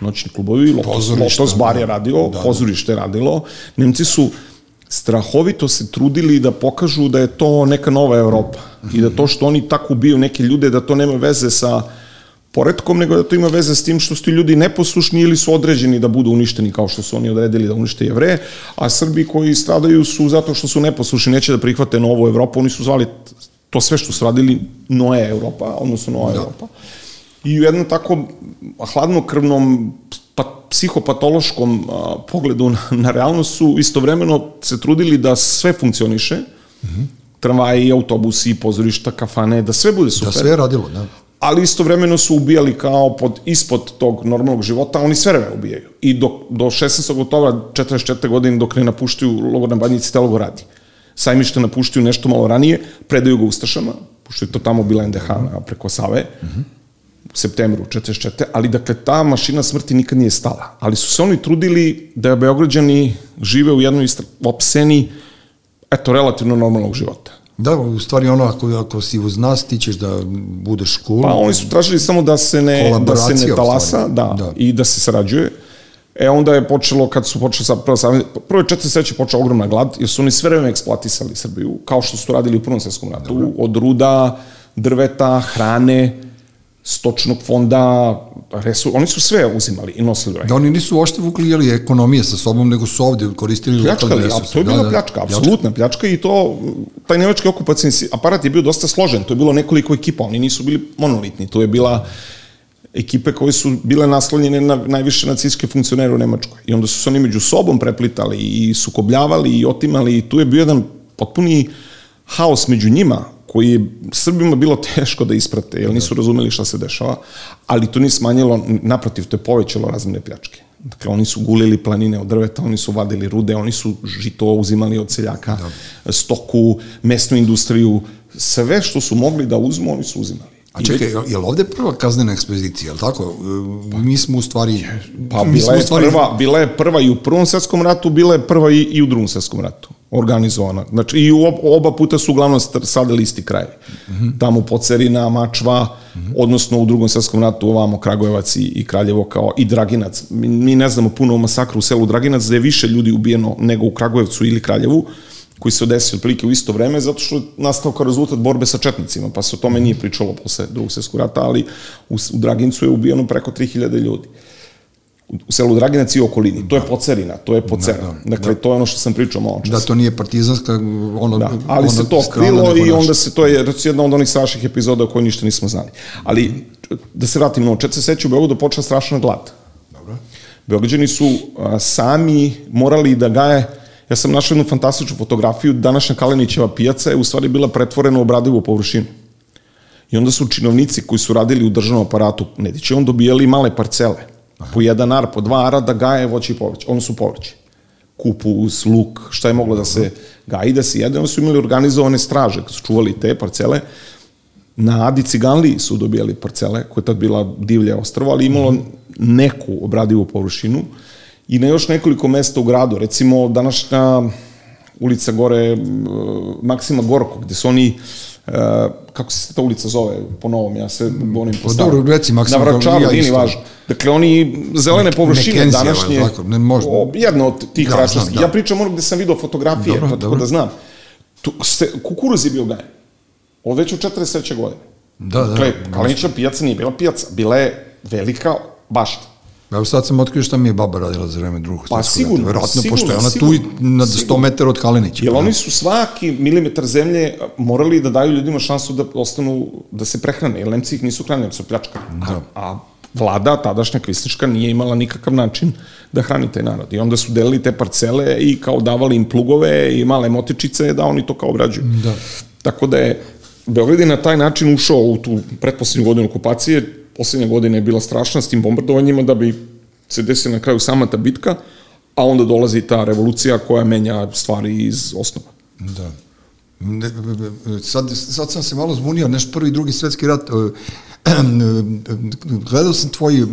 Speaker 3: noćni klubovi, Lotos, Lotos bar je da. radio, da, pozorište je radilo. Nemci su strahovito se trudili da pokažu da je to neka nova Evropa i da to što oni tako ubiju neke ljude, da to nema veze sa uh, poredkom, nego da to ima veze s tim što su ti ljudi neposlušni ili su određeni da budu uništeni kao što su oni odredili da unište jevreje, a Srbi koji stradaju su zato što su neposlušni, neće da prihvate novu Evropu, oni su zvali to sve što su radili Noe Evropa, odnosno Nova da. Evropa. I u jednom tako hladnokrvnom pa, psihopatološkom a, pogledu na, na realnost su istovremeno se trudili da sve funkcioniše, mm -hmm. tramvaji, autobusi, pozorišta, kafane, da sve bude da super.
Speaker 1: Da sve je radilo, da
Speaker 3: ali istovremeno su ubijali kao pod, ispod tog normalnog života, oni sve vreme ubijaju. I do, do 16. oktobra 44. godine dok ne napuštaju logor na Banjici, te logor radi. Sajmište napuštaju nešto malo ranije, predaju ga Ustašama, pošto je to tamo bila NDH na preko Save, mm -hmm. u septembru 44. Ali dakle, ta mašina smrti nikad nije stala. Ali su se oni trudili da Beograđani žive u jednoj opseni, eto, relativno normalnog života.
Speaker 1: Da, u stvari ono, ako, ako si uz nas, ti ćeš da budeš cool.
Speaker 3: Pa oni su tražili samo da se ne, da se ne talasa, da, da, i da se sarađuje. E onda je počelo, kad su počeli sa prvo, prvo četiri sveće počela ogromna glad, jer su oni sve vreme eksploatisali Srbiju, kao što su radili u Prvom svetskom ratu, Dobre. od ruda, drveta, hrane, stočnog fonda, resur, oni su sve uzimali i nosili
Speaker 1: Da, oni nisu ošte vukli jeli, ekonomije sa sobom, nego su ovde koristili
Speaker 3: lokalne resurse. To je bila da, da, pljačka, apsolutna pljačka i to, taj nemački okupacijni aparat je bio dosta složen, to je bilo nekoliko ekipa, oni nisu bili monolitni, to je bila ekipe koje su bile naslonjene na najviše nacijske funkcionere u Nemačkoj. I onda su se oni među sobom preplitali i sukobljavali i otimali i tu je bio jedan potpuni haos među njima, koji je Srbima bilo teško da isprate, jer nisu razumeli šta se dešava, ali to nije smanjilo, naprotiv, to je povećalo razmene pljačke. Dakle, oni su gulili planine od drveta, oni su vadili rude, oni su žito uzimali od seljaka, da. stoku, mesnu industriju, sve što su mogli da uzmu, oni su uzimali.
Speaker 1: A čekaj, je li ovde prva kaznena ekspedicija, je li tako? Pa, mi smo u stvari...
Speaker 3: Pa bila je, stvari... prva, bila je prva i u Prvom svetskom ratu, bila je prva i, i u Drugom svetskom ratu organizovana. Znači, i oba puta su uglavnom sadali isti kraj. Mm -hmm. Tamo Pocerina, Mačva, mm -hmm. odnosno u drugom svetskom ratu ovamo Kragujevac i, i Kraljevo kao i Draginac. Mi, mi ne znamo puno o masakru u selu Draginac, da je više ljudi ubijeno nego u Kragujevcu ili Kraljevu, koji se odesio otprilike u isto vreme, zato što je nastao kao rezultat borbe sa četnicima, pa se o tome nije pričalo posle drugog svjetskog rata, ali u, u Dragincu je ubijeno preko 3000 ljudi u selu Draginac i okolini. To je Pocerina, to je Pocera. Da, da, dakle, da. to je ono što sam pričao malo čas.
Speaker 1: Da, to nije partizanska, ono...
Speaker 3: Da, ali se to krilo i onda se, to je jedna od onih strašnih epizoda o kojoj ništa nismo znali. Ali, da se vratim, no, čet se seća u Beogradu počela strašna glad. Beograđani su a, sami morali da gaje Ja sam našao jednu fantastičnu fotografiju, današnja Kalenićeva pijaca je u stvari bila pretvorena u obradivu površinu. I onda su činovnici koji su radili u državnom aparatu Nedićevom dobijali male parcele. Po jedan ar, po dva ara da gaje voće i povrće. Ono su povrće. Kupus, luk, šta je moglo da se gaji, da se jede. Onda su imali organizovane straže, kad su čuvali te parcele. Na Adi Ciganliji su dobijali parcele, koja je tad bila divlje ostrvo, ali imalo neku obradivu površinu. I na još nekoliko mesta u gradu, recimo današnja ulica gore, Maksima Gorko, gde su oni kako se ta ulica zove po novom, ja se govorim po
Speaker 1: Pa
Speaker 3: starom.
Speaker 1: dobro, reci, Maksima
Speaker 3: Na Vračaru,
Speaker 1: ja
Speaker 3: nije važno. Dakle, oni zelene površine današnje,
Speaker 1: tako, ne može-
Speaker 3: o, jedna od tih
Speaker 1: Da,
Speaker 3: da,
Speaker 1: da.
Speaker 3: Ja pričam ono gde sam video fotografije,
Speaker 1: Dobro,
Speaker 3: pa, tako
Speaker 1: dobro.
Speaker 3: da znam. Tu, se, kukuruz je bio gajen. Od već u 43. godine.
Speaker 1: Da, da.
Speaker 3: Dakle, Kalenića pijaca nije bila pijaca, bila je velika bašta.
Speaker 1: Evo sad sam otkrio šta mi je baba radila za vreme drugog
Speaker 3: Pa
Speaker 1: svetskog
Speaker 3: sigurno,
Speaker 1: rata. Verovatno,
Speaker 3: sigurno,
Speaker 1: pošto je ona
Speaker 3: sigurno,
Speaker 1: tu i na 100
Speaker 3: sigurno.
Speaker 1: metara od Kalenića.
Speaker 3: Jer
Speaker 1: pa
Speaker 3: oni su svaki milimetar zemlje morali da daju ljudima šansu da ostanu, da se prehrane, jer Nemci ih nisu hranili, su pljačkali. Da. A, a vlada, tadašnja kvistička, nije imala nikakav način da hrani taj narod. I onda su delili te parcele i kao davali im plugove i male motičice da oni to kao obrađuju.
Speaker 1: Da.
Speaker 3: Tako da je Beograd je na taj način ušao u tu pretposlednju godinu okupacije, poslednja godina je bila strašna s tim bombardovanjima da bi se desila na kraju sama ta bitka, a onda dolazi ta revolucija koja menja stvari iz osnova.
Speaker 1: Da. Ne, sad, sad sam se malo zbunio, neš prvi i drugi svetski rat. <clears throat> Gledao sam tvoje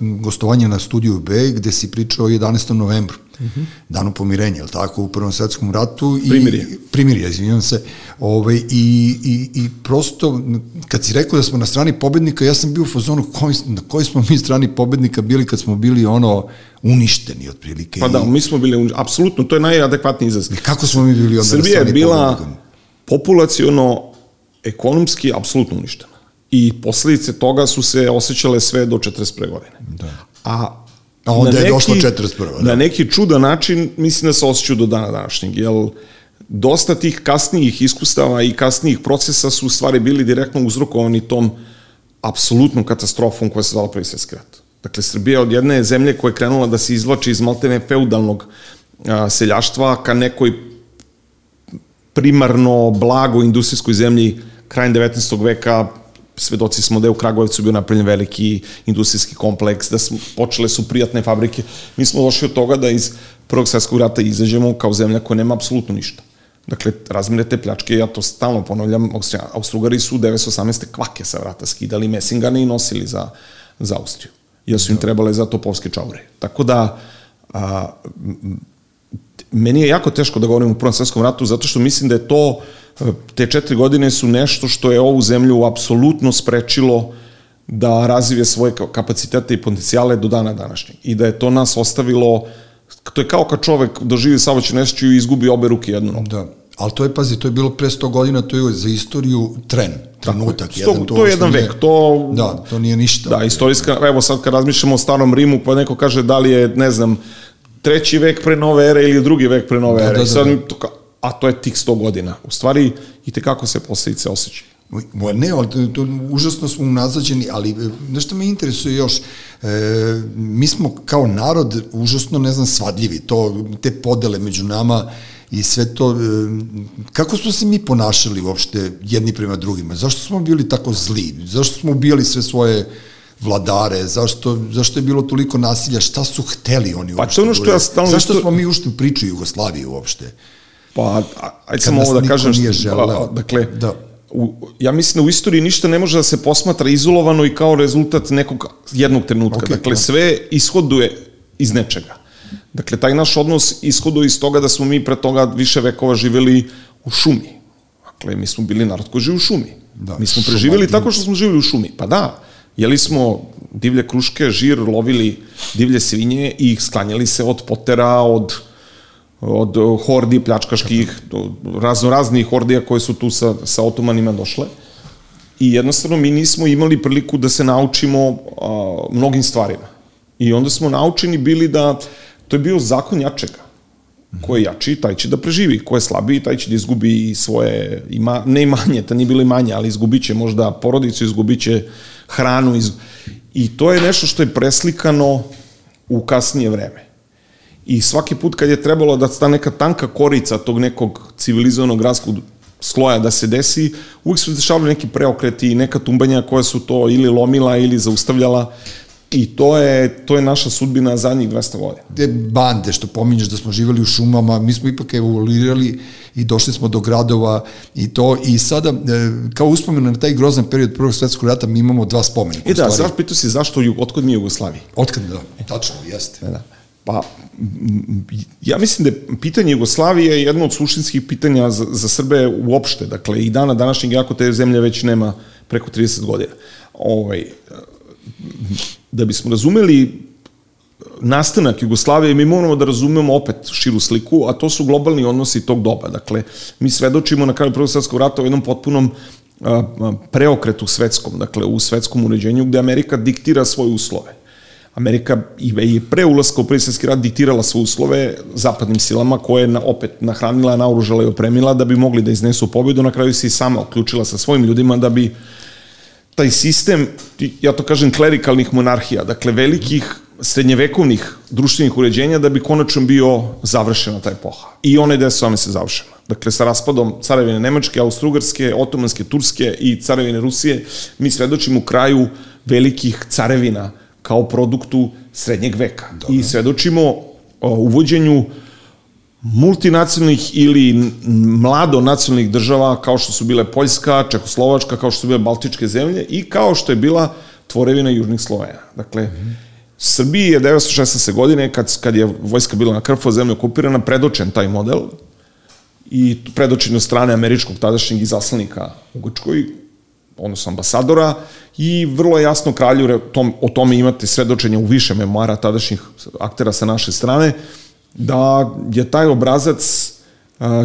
Speaker 1: gostovanje na studiju B, gde si pričao o 11. novembru, danu pomirenja, je tako, u Prvom svetskom ratu. I,
Speaker 3: Primirje.
Speaker 1: Primirje, izvinjam se. Ove, i, i, I prosto, kad si rekao da smo na strani pobednika, ja sam bio u fazonu koji, na kojoj smo mi strani pobednika bili kad smo bili ono uništeni otprilike.
Speaker 3: Pa da, mi smo bili, un- apsolutno, to je najadekvatniji izraz.
Speaker 1: I kako smo mi bili onda na
Speaker 3: Srbija je
Speaker 1: strani
Speaker 3: bila
Speaker 1: pobednika?
Speaker 3: populaciono, ekonomski, apsolutno uništena. I posledice toga su se osjećale sve do 41. godine. Da. A
Speaker 1: A onda je došlo 41., da.
Speaker 3: Na neki čudan način, mislim da se osjećaju do dana današnjeg, jer dosta tih kasnijih iskustava i kasnijih procesa su u stvari bili direktno uzrokovani tom apsolutnom katastrofom koja se zvala Prvi svjetski rat. Dakle, Srbija je od jedne zemlje koja je krenula da se izvlači iz maltene feudalnog a, seljaštva ka nekoj primarno blago industrijskoj zemlji krajem 19. veka svedoci smo da je u Kragujevcu bio napravljen veliki industrijski kompleks, da smo, počele su prijatne fabrike. Mi smo došli od toga da iz Prvog svjetskog rata izađemo kao zemlja koja nema apsolutno ništa. Dakle, razmere te pljačke, ja to stalno ponavljam, Austrugari su 1918. kvake sa vrata skidali mesingane i nosili za, za Austriju. Jer su im trebale za topovske čaure. Tako da, a, meni je jako teško da govorim o Prvom svetskom ratu, zato što mislim da je to, e, te četiri godine su nešto što je ovu zemlju apsolutno sprečilo da razvije svoje ka- kapacitete i potencijale do dana današnjeg. I da je to nas ostavilo, to je kao kad čovek doživi saobraćaj nesreću i izgubi obe ruke jednu nogu.
Speaker 1: Da. Ali to je, pazi, to je bilo pre 100 godina, to je za istoriju tren, trenutak.
Speaker 3: Sto-
Speaker 1: jedan,
Speaker 3: to je
Speaker 1: uopšte
Speaker 3: jedan
Speaker 1: nije-
Speaker 3: vek, to-
Speaker 1: Da, to nije ništa.
Speaker 3: Da, istorijska, evo sad kad razmišljamo o starom Rimu, pa neko kaže da li je, ne znam, treći vek pre nove ere ili drugi vek pre nove
Speaker 1: Da,
Speaker 3: ere.
Speaker 1: da,
Speaker 3: I sad
Speaker 1: da.
Speaker 3: to ka- a to je tih 100 godina. U stvari, i tekako se posledice osjećaju.
Speaker 1: Ne, ali to, to, užasno smo unazađeni, ali e, nešto me interesuje još, e, mi smo kao narod užasno, ne znam, svadljivi, to, te podele među nama i sve to, e, kako smo se mi ponašali uopšte jedni prema drugima? Zašto smo bili tako zli? Zašto smo ubijali sve svoje vladare, zašto, zašto je bilo toliko nasilja, šta su hteli oni
Speaker 3: Pa
Speaker 1: uopšte?
Speaker 3: to je ono što ja stalno
Speaker 1: Zašto
Speaker 3: isto-
Speaker 1: smo mi ušli u priču Jugoslavije uopšte?
Speaker 3: Pa, ajde samo ovo da kažem.
Speaker 1: nije želeo.
Speaker 3: Dakle,
Speaker 1: Da.
Speaker 3: u, ja mislim da u istoriji ništa ne može da se posmatra izolovano i kao rezultat nekog jednog trenutka.
Speaker 1: Ok,
Speaker 3: dakle,
Speaker 1: da.
Speaker 3: sve ishoduje iz nečega. Dakle, taj naš odnos ishoduje iz toga da smo mi pre toga više vekova živeli u šumi. Dakle, mi smo bili narod koji živi u šumi.
Speaker 1: Da,
Speaker 3: mi smo preživjeli tako što smo živeli u šumi. Pa da, jeli smo divlje kruške, žir, lovili divlje svinje i sklanjali se od potera, od od uh, hordi pljačkaških, razno raznih hordija koje su tu sa, sa otomanima došle. I jednostavno mi nismo imali priliku da se naučimo a, mnogim stvarima. I onda smo naučeni bili da, to je bio zakon jačega. Ko je jači, taj će da preživi. Ko je slabiji, taj će da izgubi svoje, ima, ne imanje, to nije bilo imanje, ali izgubit će možda porodicu, izgubit će hranu. Iz... I to je nešto što je preslikano u kasnije vreme. I svaki put kad je trebalo da ta neka tanka korica tog nekog civilizovanog gradskog sloja da se desi, uvijek su dešavali neki preokreti i neka tumbanja koja su to ili lomila ili zaustavljala. I to je, to je naša sudbina zadnjih 200 godina.
Speaker 1: Te bande što pominješ da smo živali u šumama, mi smo ipak evoluirali i došli smo do gradova i to i sada e, kao uspomenu na taj grozan period Prvog svetskog rata mi imamo dva spomenika.
Speaker 3: E da, zašto pitao si zašto, otkad mi Jugoslaviji?
Speaker 1: Otkad, da, tačno, jeste.
Speaker 3: Da, da. Pa, ja mislim da je pitanje Jugoslavije jedno od suštinskih pitanja za, za Srbe uopšte. Dakle, i dana današnjeg, jako te zemlje već nema preko 30 godina. Ovaj, da bismo razumeli nastanak Jugoslavije, mi moramo da razumemo opet širu sliku, a to su globalni odnosi tog doba. Dakle, mi svedočimo na kraju Prvog svetskog rata u jednom potpunom preokretu svetskom, dakle u svetskom uređenju gde Amerika diktira svoje uslove. Amerika i pre ulaska u prvi rat diktirala svoje uslove zapadnim silama koje je opet nahranila, naoružala i opremila da bi mogli da iznesu pobedu. Na kraju se i sama uključila sa svojim ljudima da bi taj sistem, ja to kažem, klerikalnih monarhija, dakle velikih srednjevekovnih društvenih uređenja da bi konačno bio završena ta epoha. I ona je same se završena. Dakle, sa raspadom carevine Nemačke, Austrougarske, Otomanske, Turske i carevine Rusije, mi svedočimo kraju velikih carevina kao produktu srednjeg veka. Dobre. I svedočimo uvođenju multinacionalnih ili mlado nacionalnih država kao što su bile Poljska, Čehoslovačka, kao što su bile Baltičke zemlje i kao što je bila tvorevina Južnih Slovena. Dakle, mm -hmm. Srbiji je 1916. godine, kad, kad je vojska bila na krfo zemlje okupirana, predočen taj model i predočen od strane američkog tadašnjeg izaslanika u Grčkoj, odnosno ambasadora, i vrlo jasno kralju tom, o tome imate svedočenja u više memoara tadašnjih aktera sa naše strane, da je taj obrazac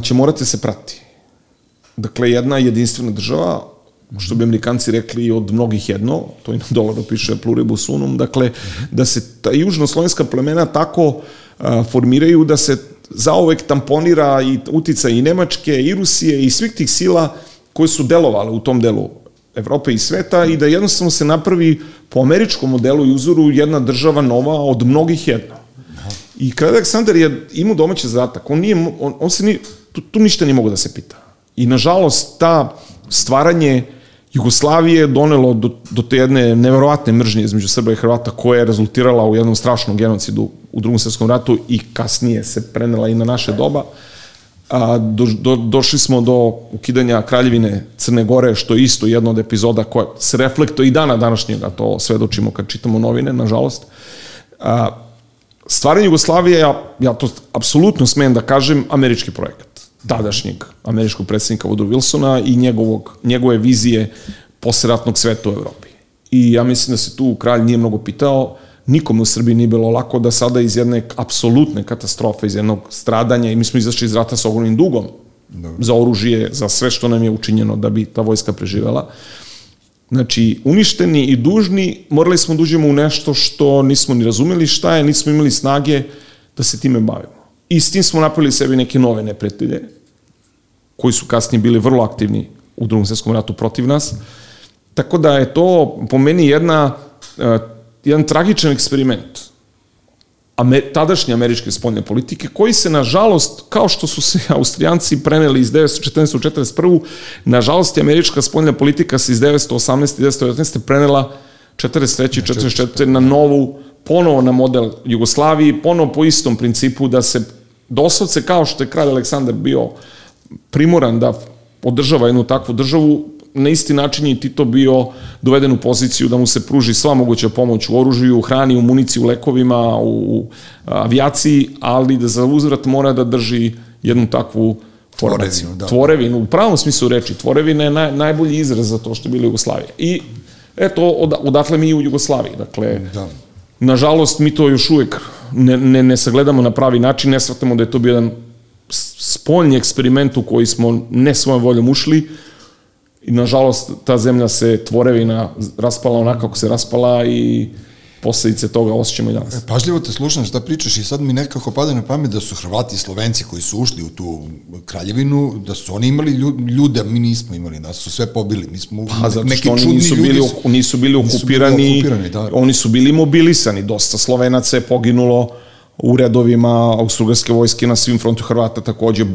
Speaker 3: će morati da se prati. Dakle, jedna jedinstvena država, što bi amerikanci rekli od mnogih jedno, to i na dolaru piše pluribus unum, dakle, da se ta južnoslovenska plemena tako formiraju da se zaovek tamponira i utica i Nemačke, i Rusije, i svih tih sila koje su delovale u tom delu Evrope i sveta i da jednostavno se napravi po američkom modelu i uzoru jedna država nova od mnogih jedna. I kada Aleksandar je imao domaći zadatak, on, nije, on, on se ni, tu, tu ništa nije mogo da se pita. I nažalost, ta stvaranje Jugoslavije donelo do, do te jedne neverovatne mržnje između Srba i Hrvata koja je rezultirala u jednom strašnom genocidu u drugom svjetskom ratu i kasnije se prenela i na naše doba. A, do, do, došli smo do ukidanja kraljevine Crne Gore, što je isto jedna od epizoda koja se reflektuje i dana današnjega, to svedočimo kad čitamo novine, nažalost. A, stvaranje Jugoslavije, ja, ja to apsolutno smem da kažem, američki projekat tadašnjeg američkog predsednika Woodrow Wilsona i njegovog, njegove vizije posleratnog sveta u Evropi. I ja mislim da se tu kralj nije mnogo pitao, nikome u Srbiji nije bilo lako da sada iz jedne apsolutne katastrofe, iz jednog stradanja, i mi smo izašli iz rata sa ogromnim dugom Dobre. za oružje, za sve što nam je učinjeno da bi ta vojska preživela. Znači, uništeni i dužni, morali smo da uđemo u nešto što nismo ni razumeli šta je, nismo imali snage da se time bavimo. I s tim smo napravili sebi neke nove neprijatelje, koji su kasnije bili vrlo aktivni u drugom svjetskom ratu protiv nas. Tako da je to po meni jedna, uh, jedan tragičan eksperiment amer, tadašnje američke spoljne politike, koji se, nažalost, kao što su se <laughs> Austrijanci preneli iz 1914. u 1941. Nažalost, američka spoljna politika se iz 1918. i 1919. prenela 43. i 44. na novu, ponovo na model Jugoslaviji, ponovo po istom principu da se doslovce kao što je kralj Aleksandar bio primoran da održava jednu takvu državu, na isti način je Tito bio doveden u poziciju da mu se pruži sva moguća pomoć u oružju, u hrani, u municiji, u lekovima, u avijaciji, ali da za uzvrat mora da drži jednu takvu formaciju. Tvorevinu, da. Tvorevinu, u pravom smislu reči, tvorevina je naj, najbolji izraz za to što je bila Jugoslavija. I eto, od, odatle mi u Jugoslaviji. Dakle, da. nažalost, mi to još uvek ne, ne, ne sagledamo na pravi način, ne shvatamo da je to bio jedan spoljni eksperiment u koji smo ne svojom voljom ušli, i nažalost ta zemlja se tvorevina raspala onako kako se raspala i posledice toga osjećamo i danas.
Speaker 1: E, pažljivo te slušam šta pričaš i sad mi nekako pada na pamet da su Hrvati i Slovenci koji su ušli u tu kraljevinu, da su oni imali ljude, a mi nismo imali, da su sve pobili. Mi smo
Speaker 3: pa, zato što oni nisu bili, su, nisu bili okupirani, nisu bili okupirani da. oni su bili mobilisani, dosta Slovenaca je poginulo u redovima austrougarske vojske na svim frontu Hrvata, takođe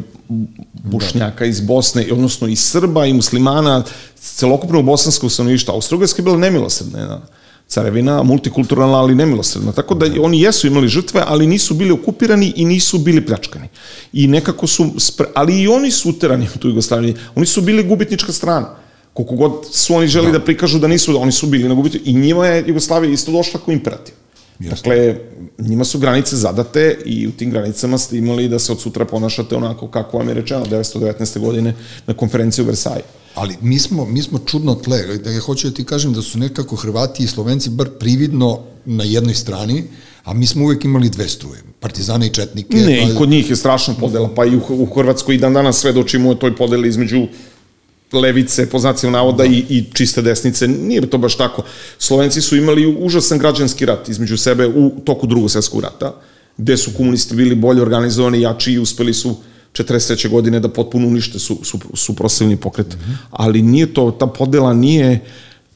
Speaker 3: Bušnjaka iz Bosne, odnosno i Srba i muslimana, celokupnog bosanskog stanovništva. Austrougarska je bila nemilosredna jedna carevina, multikulturalna, ali nemilosredna. Tako da oni jesu imali žrtve, ali nisu bili okupirani i nisu bili pljačkani. I nekako su, spre, ali i oni su uterani u tu Jugoslaviju. Oni su bili gubitnička strana. Koliko god su oni želi da, da prikažu da nisu, da oni su bili na gubitnička. I njima je Jugoslavija isto došla kao imperativ. Jasne. Dakle, njima su granice zadate i u tim granicama ste imali da se od sutra ponašate onako kako vam je rečeno 1919. godine na konferenciji u Versailles.
Speaker 1: Ali mi smo, mi smo čudno tle. Da ja hoću da ti kažem da su nekako Hrvati i Slovenci bar prividno na jednoj strani, a mi smo uvek imali dve struje, partizane i četnike.
Speaker 3: Ne, pa... i kod njih je strašna podela, pa i u, u Hrvatskoj i dan danas svedočimo o toj podeli između levice, po znacima navoda, da. i, i čiste desnice. Nije to baš tako. Slovenci su imali užasan građanski rat između sebe u toku drugog svjetskog rata, gde su komunisti bili bolje organizovani, jači i uspeli su 43. godine da potpuno unište su, su, su prosivni pokret. Mm -hmm. Ali nije to, ta podela nije,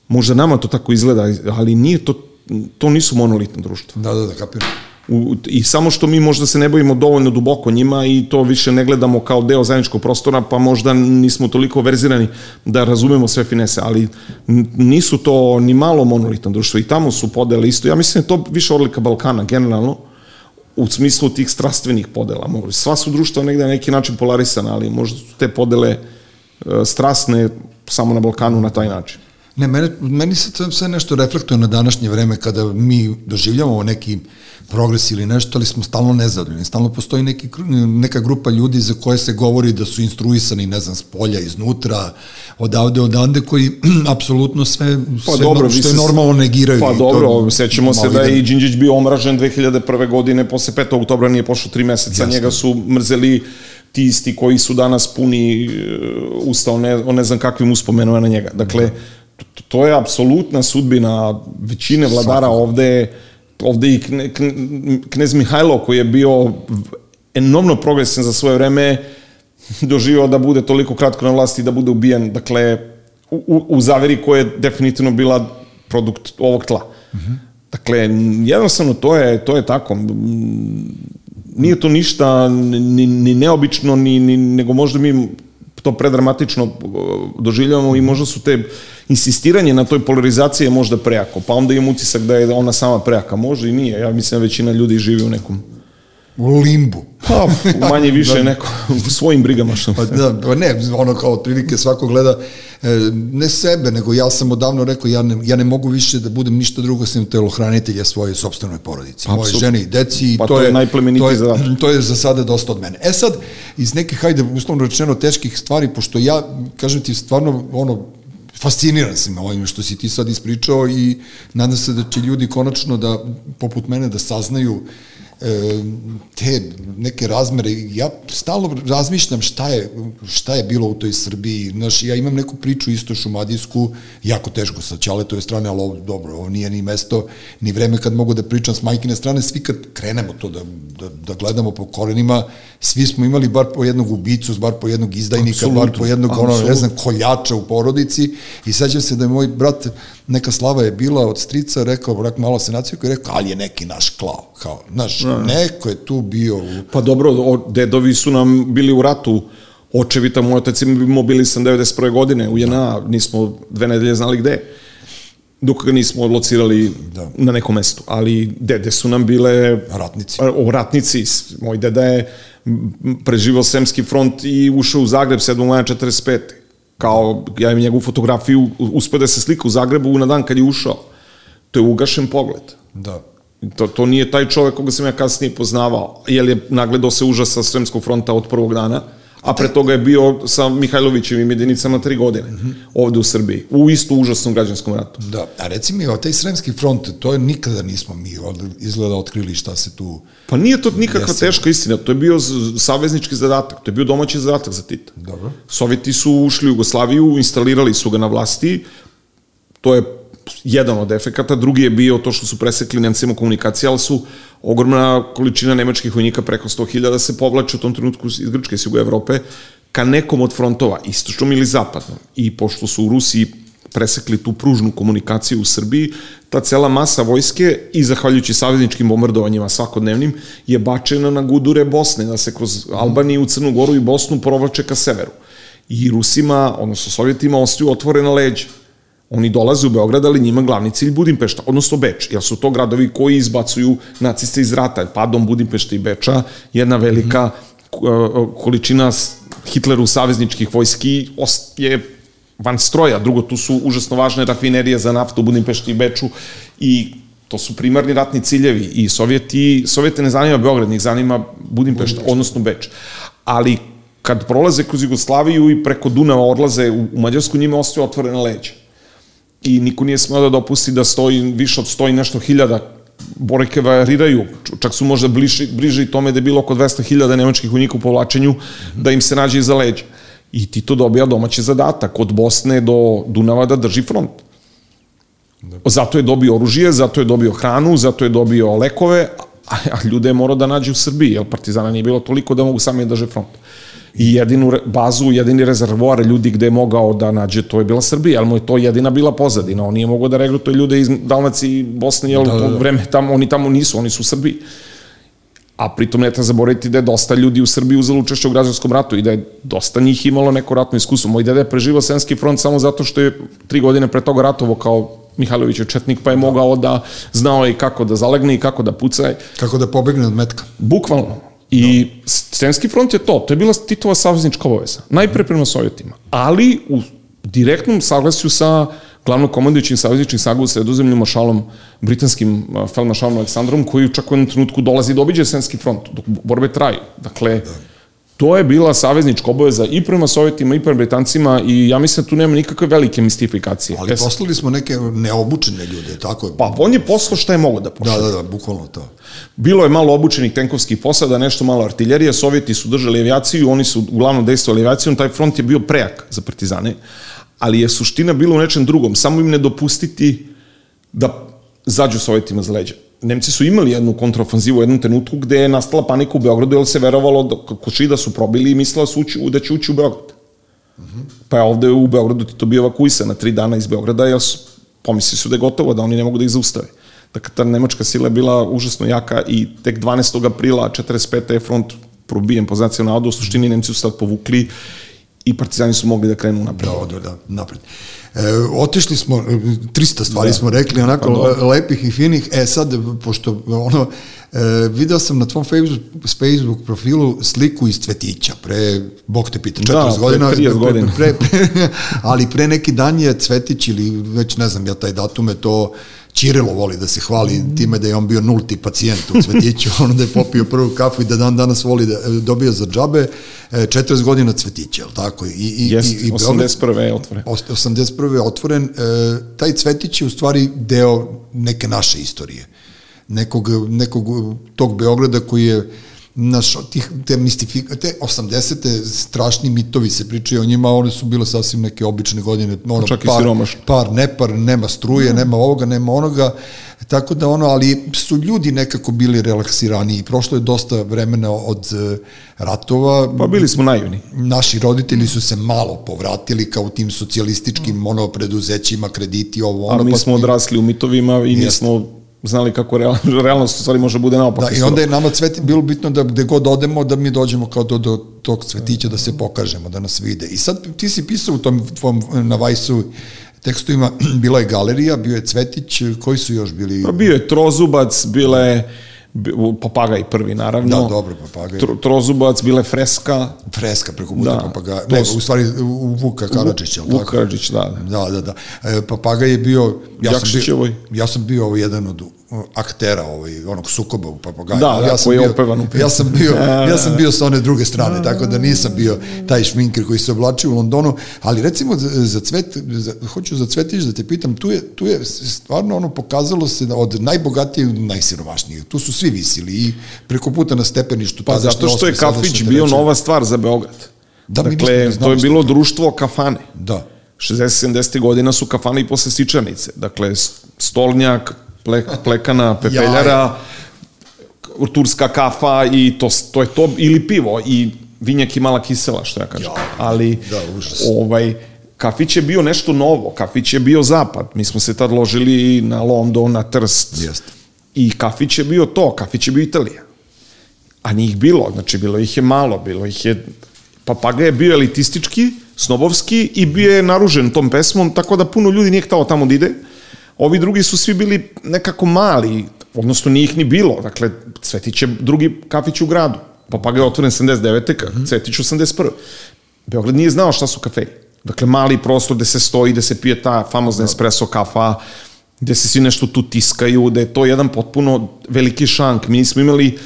Speaker 3: možda nama to tako izgleda, ali nije to, to nisu monolitne društva.
Speaker 1: Da, da, da, kapiram.
Speaker 3: U, I samo što mi možda se ne bojimo dovoljno duboko njima i to više ne gledamo kao deo zajedničkog prostora, pa možda nismo toliko verzirani da razumemo sve finese, ali nisu to ni malo monolitno društvo i tamo su podele isto. Ja mislim da to više odlika Balkana generalno, u smislu tih strastvenih podela. Sva su društva negde na neki način polarisana, ali možda su te podele e, strasne samo na Balkanu na taj način.
Speaker 1: Ne, mene, meni se to sve nešto reflektuje na današnje vreme kada mi doživljavamo neki progres ili nešto, ali smo stalno nezadovoljni. Stalno postoji neki, neka grupa ljudi za koje se govori da su instruisani, ne znam, s polja, iznutra, odavde, odande, koji <clears throat> apsolutno sve, pa sve dobro, što je normalno negiraju.
Speaker 3: Pa dobro, to, sećamo se da je i Đinđić bio omražen 2001. godine, posle 5. oktobra nije pošao tri meseca, Jasne. njega su mrzeli ti isti koji su danas puni uh, usta o ne, o ne znam kakvim uspomenama na njega. Dakle, da to je apsolutna sudbina većine vladara Svakako. ovde, ovde i kne, knez Mihajlo koji je bio enormno progresan za svoje vreme, doživio da bude toliko kratko na vlasti da bude ubijen, dakle, u, u zaveri koja je definitivno bila produkt ovog tla. Mm -hmm. Dakle, jednostavno to je, to je tako. Nije to ništa ni, ni neobično, ni, ni, nego možda mi to predramatično uh, doživljavamo i možda su te insistiranje na toj polarizaciji je možda prejako, pa onda imam utisak da je ona sama prejaka, može i nije, ja mislim da većina ljudi živi u nekom
Speaker 1: u limbu.
Speaker 3: Pa, manje više da. neko u svojim brigama što.
Speaker 1: Pa, da, pa ne, ono kao otprilike svako gleda e, ne sebe, nego ja sam odavno rekao ja ne, ja ne mogu više da budem ništa drugo sem telohranitelja svoje sopstvenoj porodici, moje žene i deci
Speaker 3: pa to, je, to, je,
Speaker 1: to je za sada dosta od mene. E sad, iz nekih, hajde, uslovno rečeno, teških stvari, pošto ja, kažem ti, stvarno, ono, fasciniran sam ovim što si ti sad ispričao i nadam se da će ljudi konačno da, poput mene, da saznaju te neke razmere, ja stalno razmišljam šta je, šta je bilo u toj Srbiji, znaš, ja imam neku priču isto šumadijsku, jako teško sa Ćaletove strane, ali ovo, dobro, ovo nije ni mesto, ni vreme kad mogu da pričam s majkine strane, svi kad krenemo to da, da, da gledamo po korenima, svi smo imali bar po jednog ubicu, bar po jednog izdajnika, Absolutno. bar po jednog, ono, ne znam, koljača u porodici. I sećam se da je moj brat, neka slava je bila od strica, rekao, rekao malo se koji je rekao, ali je neki naš klao, kao, znaš, ne. neko je tu bio.
Speaker 3: Pa dobro, o, dedovi su nam bili u ratu, očevita, moj otac je mobilisan 91. godine u JNA, nismo dve nedelje znali gde dok ga nismo odlocirali da. na nekom mestu. Ali dede su nam bile...
Speaker 1: Ratnici.
Speaker 3: O, ratnici. Moj deda je preživao Semski front i ušao u Zagreb 7. maja 45. Kao, ja imam njegovu fotografiju, uspio da se slika u Zagrebu na dan kad je ušao. To je ugašen pogled.
Speaker 1: Da.
Speaker 3: To, to nije taj čovek koga sam ja kasnije poznavao, jer je nagledao se užasa Sremskog fronta od prvog dana a pre toga je bio sa Mihajlovićevim jedinicama tri godine, mm -hmm. ovde u Srbiji, u isto užasnom građanskom ratu.
Speaker 1: Da, a reci mi, taj Sremski front, to je nikada nismo mi izgleda otkrili šta se tu...
Speaker 3: Pa nije to nikakva jesimo. teška istina, to je bio saveznički zadatak, to je bio domaći zadatak za Tita.
Speaker 1: Dobro.
Speaker 3: Sovjeti su ušli u Jugoslaviju, instalirali su ga na vlasti, to je jedan od efekata, drugi je bio to što su presekli Nemcima komunikacije, ali su ogromna količina nemačkih vojnika preko 100.000 se povlače u tom trenutku iz Grčke i Jugo Evrope ka nekom od frontova, istočnom ili zapadnom. I pošto su u Rusiji presekli tu pružnu komunikaciju u Srbiji, ta cela masa vojske i zahvaljujući savezničkim bombardovanjima svakodnevnim je bačena na gudure Bosne, da se kroz Albaniju, Crnu Goru i Bosnu provlače ka severu. I Rusima, odnosno Sovjetima, ostaju otvorena leđa. Oni dolaze u Beograd, ali njima glavni cilj Budimpešta, odnosno Beč, jer su to gradovi koji izbacuju naciste iz rata. Padom Budimpešta i Beča jedna velika mm -hmm. količina Hitleru savezničkih vojski je van stroja. Drugo, tu su užasno važne rafinerije za naftu u Budimpešti i Beču i to su primarni ratni ciljevi i Sovjeti, Sovjete ne zanima Beograd, njih zanima Budimpešta, Budimpešta. odnosno Beč. Ali kad prolaze kroz Jugoslaviju i preko Dunava odlaze u, u Mađarsku, njima ostaje otvorena leđa. I niko nije smeo da dopusti da stoji više od stoji nešto hiljada boreke variraju, čak su možda bliži, bliži tome da je bilo oko 200.000 nemačkih vojnika u povlačenju, da im se nađe iza leđa. I Tito dobija domaći zadatak od Bosne do Dunava da drži front. Zato je dobio oružje, zato je dobio hranu, zato je dobio lekove, a, a ljude je morao da nađe u Srbiji, jer Partizana nije bilo toliko da mogu sami da drže front. I jedinu bazu, jedini rezervoar ljudi gde je mogao da nađe, to je bila Srbija, ali mu je to jedina bila pozadina. On nije mogao da regrutuje ljude iz Dalmaci i Bosne, jer da, da, da. vreme tamo, oni tamo nisu, oni su u Srbiji a pritom ne treba zaboraviti da je dosta ljudi u Srbiji uzelo učešće u građanskom ratu i da je dosta njih imalo neko ratno iskustvo. Moj deda je preživao Senski front samo zato što je tri godine pre toga ratovo kao Mihajlović je četnik, pa je mogao da znao i kako da zalegne i kako da puca.
Speaker 1: Kako da pobegne od metka.
Speaker 3: Bukvalno. I no. Senski front je to, to je bila Titova saveznička obaveza. Najpre prema Sovjetima, ali u direktnom saglasju sa glavno komandujućim savezničnim snaga u sredozemlju maršalom, britanskim feldmaršalom Aleksandrom, koji čak u jednom trenutku dolazi da obiđe Senski front, dok borbe traju. Dakle, da. To je bila saveznička obaveza i prema Sovjetima i prema Britancima i ja mislim da tu nema nikakve velike mistifikacije.
Speaker 1: Ali es... poslali smo neke neobučene ljude, tako je.
Speaker 3: Pa on je poslao šta je mogo da pošle.
Speaker 1: Da, da, da, bukvalno to.
Speaker 3: Bilo je malo obučenih tenkovskih posada, nešto malo artiljerije, Sovjeti su držali avijaciju, oni su uglavnom dejstvovali avijacijom, taj front je bio prejak za partizane ali je suština bila u nečem drugom, samo im ne dopustiti da zađu Sovjetima za leđa. Nemci su imali jednu kontrofanzivu u jednom trenutku gde je nastala panika u Beogradu jer se verovalo da košida su probili i mislila su ući, da će ući u Beograd. Mm -hmm. Pa je ovde u Beogradu ti to bio evakuisan na tri dana iz Beograda jer su, pomisli su da je gotovo, da oni ne mogu da ih zaustave. Dakle, ta nemačka sila je bila užasno jaka i tek 12. aprila 45. je front probijen po znaciju navoda, u suštini Nemci su sad povukli i partizani su mogli da krenu napred.
Speaker 1: Da, da, da, napred. E, otišli smo, 300 stvari da. smo rekli, onako pa, lepih i finih. E sad, pošto ono, e, video sam na tvom Facebook, Facebook profilu sliku iz Cvetića, pre, Bog te pita, 40 da, godina.
Speaker 3: Pre godina.
Speaker 1: Pre, pre, pre, <laughs> ali pre neki dan je Cvetić ili već ne znam ja taj datum je to Čirilo voli da se hvali time da je on bio nulti pacijent u Cvetiću, <laughs> ono da je popio prvu kafu i da dan danas voli da e, dobija za džabe 40 e, godina Cvetića, je tako? I,
Speaker 3: i, Jest, i, i 81. je otvoren.
Speaker 1: 81. je otvoren. E, taj Cvetić je u stvari deo neke naše istorije. Nekog, nekog tog Beograda koji je naš, tih, te, mistifika, te 80. strašni mitovi se pričaju o njima, one su bile sasvim neke obične godine, ono,
Speaker 3: Čak
Speaker 1: par,
Speaker 3: i
Speaker 1: par, nepar, nema struje, mm. nema ovoga, nema onoga, tako da ono, ali su ljudi nekako bili relaksirani i prošlo je dosta vremena od uh, ratova.
Speaker 3: Pa bili smo naivni.
Speaker 1: Naši roditelji su se malo povratili kao u tim socijalističkim mm. ono, preduzećima, krediti, ovo, ono.
Speaker 3: A mi pa smo odrasli u mitovima i mi smo znali kako real, <laughs> realnost u stvari može bude naopako.
Speaker 1: Da, i onda je nama cveti, bilo bitno da gde god odemo, da mi dođemo kao do, do tog cvetića, da se pokažemo, da nas vide. I sad ti si pisao u tom tvom, na Vajsu tekstovima, <clears throat> bila je galerija, bio je cvetić, koji su još bili?
Speaker 3: Pa bio je trozubac, bile papagaj prvi naravno.
Speaker 1: Da, dobro, papagaj.
Speaker 3: Tro, trozubac, bile freska.
Speaker 1: Freska preko puta da, papagaja. Ne, u stvari u Vuka Karadžića.
Speaker 3: Vuk Karadžić, da.
Speaker 1: Da, da, da. E, papagaj je bio... Ja sam bio, ja sam bio jedan od aktera ovaj onog sukoba u papagaju.
Speaker 3: Da, da,
Speaker 1: ja
Speaker 3: sam bio, opevan.
Speaker 1: Ja sam bio <laughs> ja sam bio sa one druge strane, tako da nisam bio taj šminker koji se oblačio u Londonu, ali recimo za, za cvet za, hoću za cvetić da te pitam, tu je tu je stvarno ono pokazalo se da od najbogatijih do najsiromašnijih. Tu su svi visili i preko puta na stepeništu.
Speaker 3: Pa zato što je kafić bio nova stvar za Beograd. Da, dakle, to je bilo društvo kafane.
Speaker 1: Da
Speaker 3: 60-70 godina su kafane i posle sičanice. Dakle, stolnjak, ple, plekana, pepeljara, turska kafa i to, to je to, ili pivo i vinjak i mala kisela, što ja kažem.
Speaker 1: Ja,
Speaker 3: Ali,
Speaker 1: da,
Speaker 3: ovaj, kafić je bio nešto novo, kafić je bio zapad. Mi smo se tad ložili na London, na Trst.
Speaker 1: Jeste.
Speaker 3: I kafić je bio to, kafić je bio Italija. A nije ih bilo, znači bilo ih je malo, bilo ih je... Papaga je bio elitistički, snobovski i bio je naružen tom pesmom, tako da puno ljudi nije htao tamo da ide. Ovi drugi su svi bili nekako mali, odnosno nije ih ni bilo. Dakle, Cvetić je drugi kafić u gradu. Papaga je otvoren 79. Mm -hmm. Cvetić 81. Beograd nije znao šta su kafeji. Dakle, mali prostor gde se stoji, gde se pije ta famozna espresso kafa, gde se svi nešto tu tiskaju, da je to jedan potpuno veliki šank. Mi nismo imali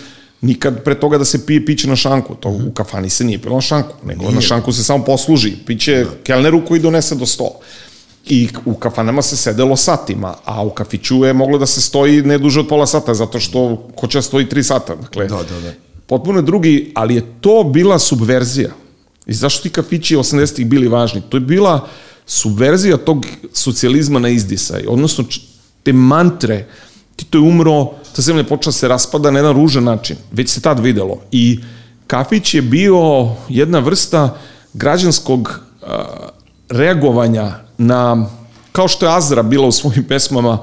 Speaker 3: nikad pre toga da se pije piće na šanku. To u kafani se nije pilo na šanku, nego na šanku se samo posluži. Piće kelneru koji donese do stola. I u kafanama se sedelo satima, a u kafiću je moglo da se stoji ne duže od pola sata, zato što ko će da stoji tri sata. Dakle,
Speaker 1: Da, da, da.
Speaker 3: potpuno drugi, ali je to bila subverzija. I zašto ti kafići 80-ih bili važni? To je bila subverzija tog socijalizma na izdisaj, odnosno te mantre, Tito je umro, ta zemlja je počela da se raspada na jedan ružan način, već se tad videlo. I kafić je bio jedna vrsta građanskog a, reagovanja na, kao što je Azra bila u svojim pesmama,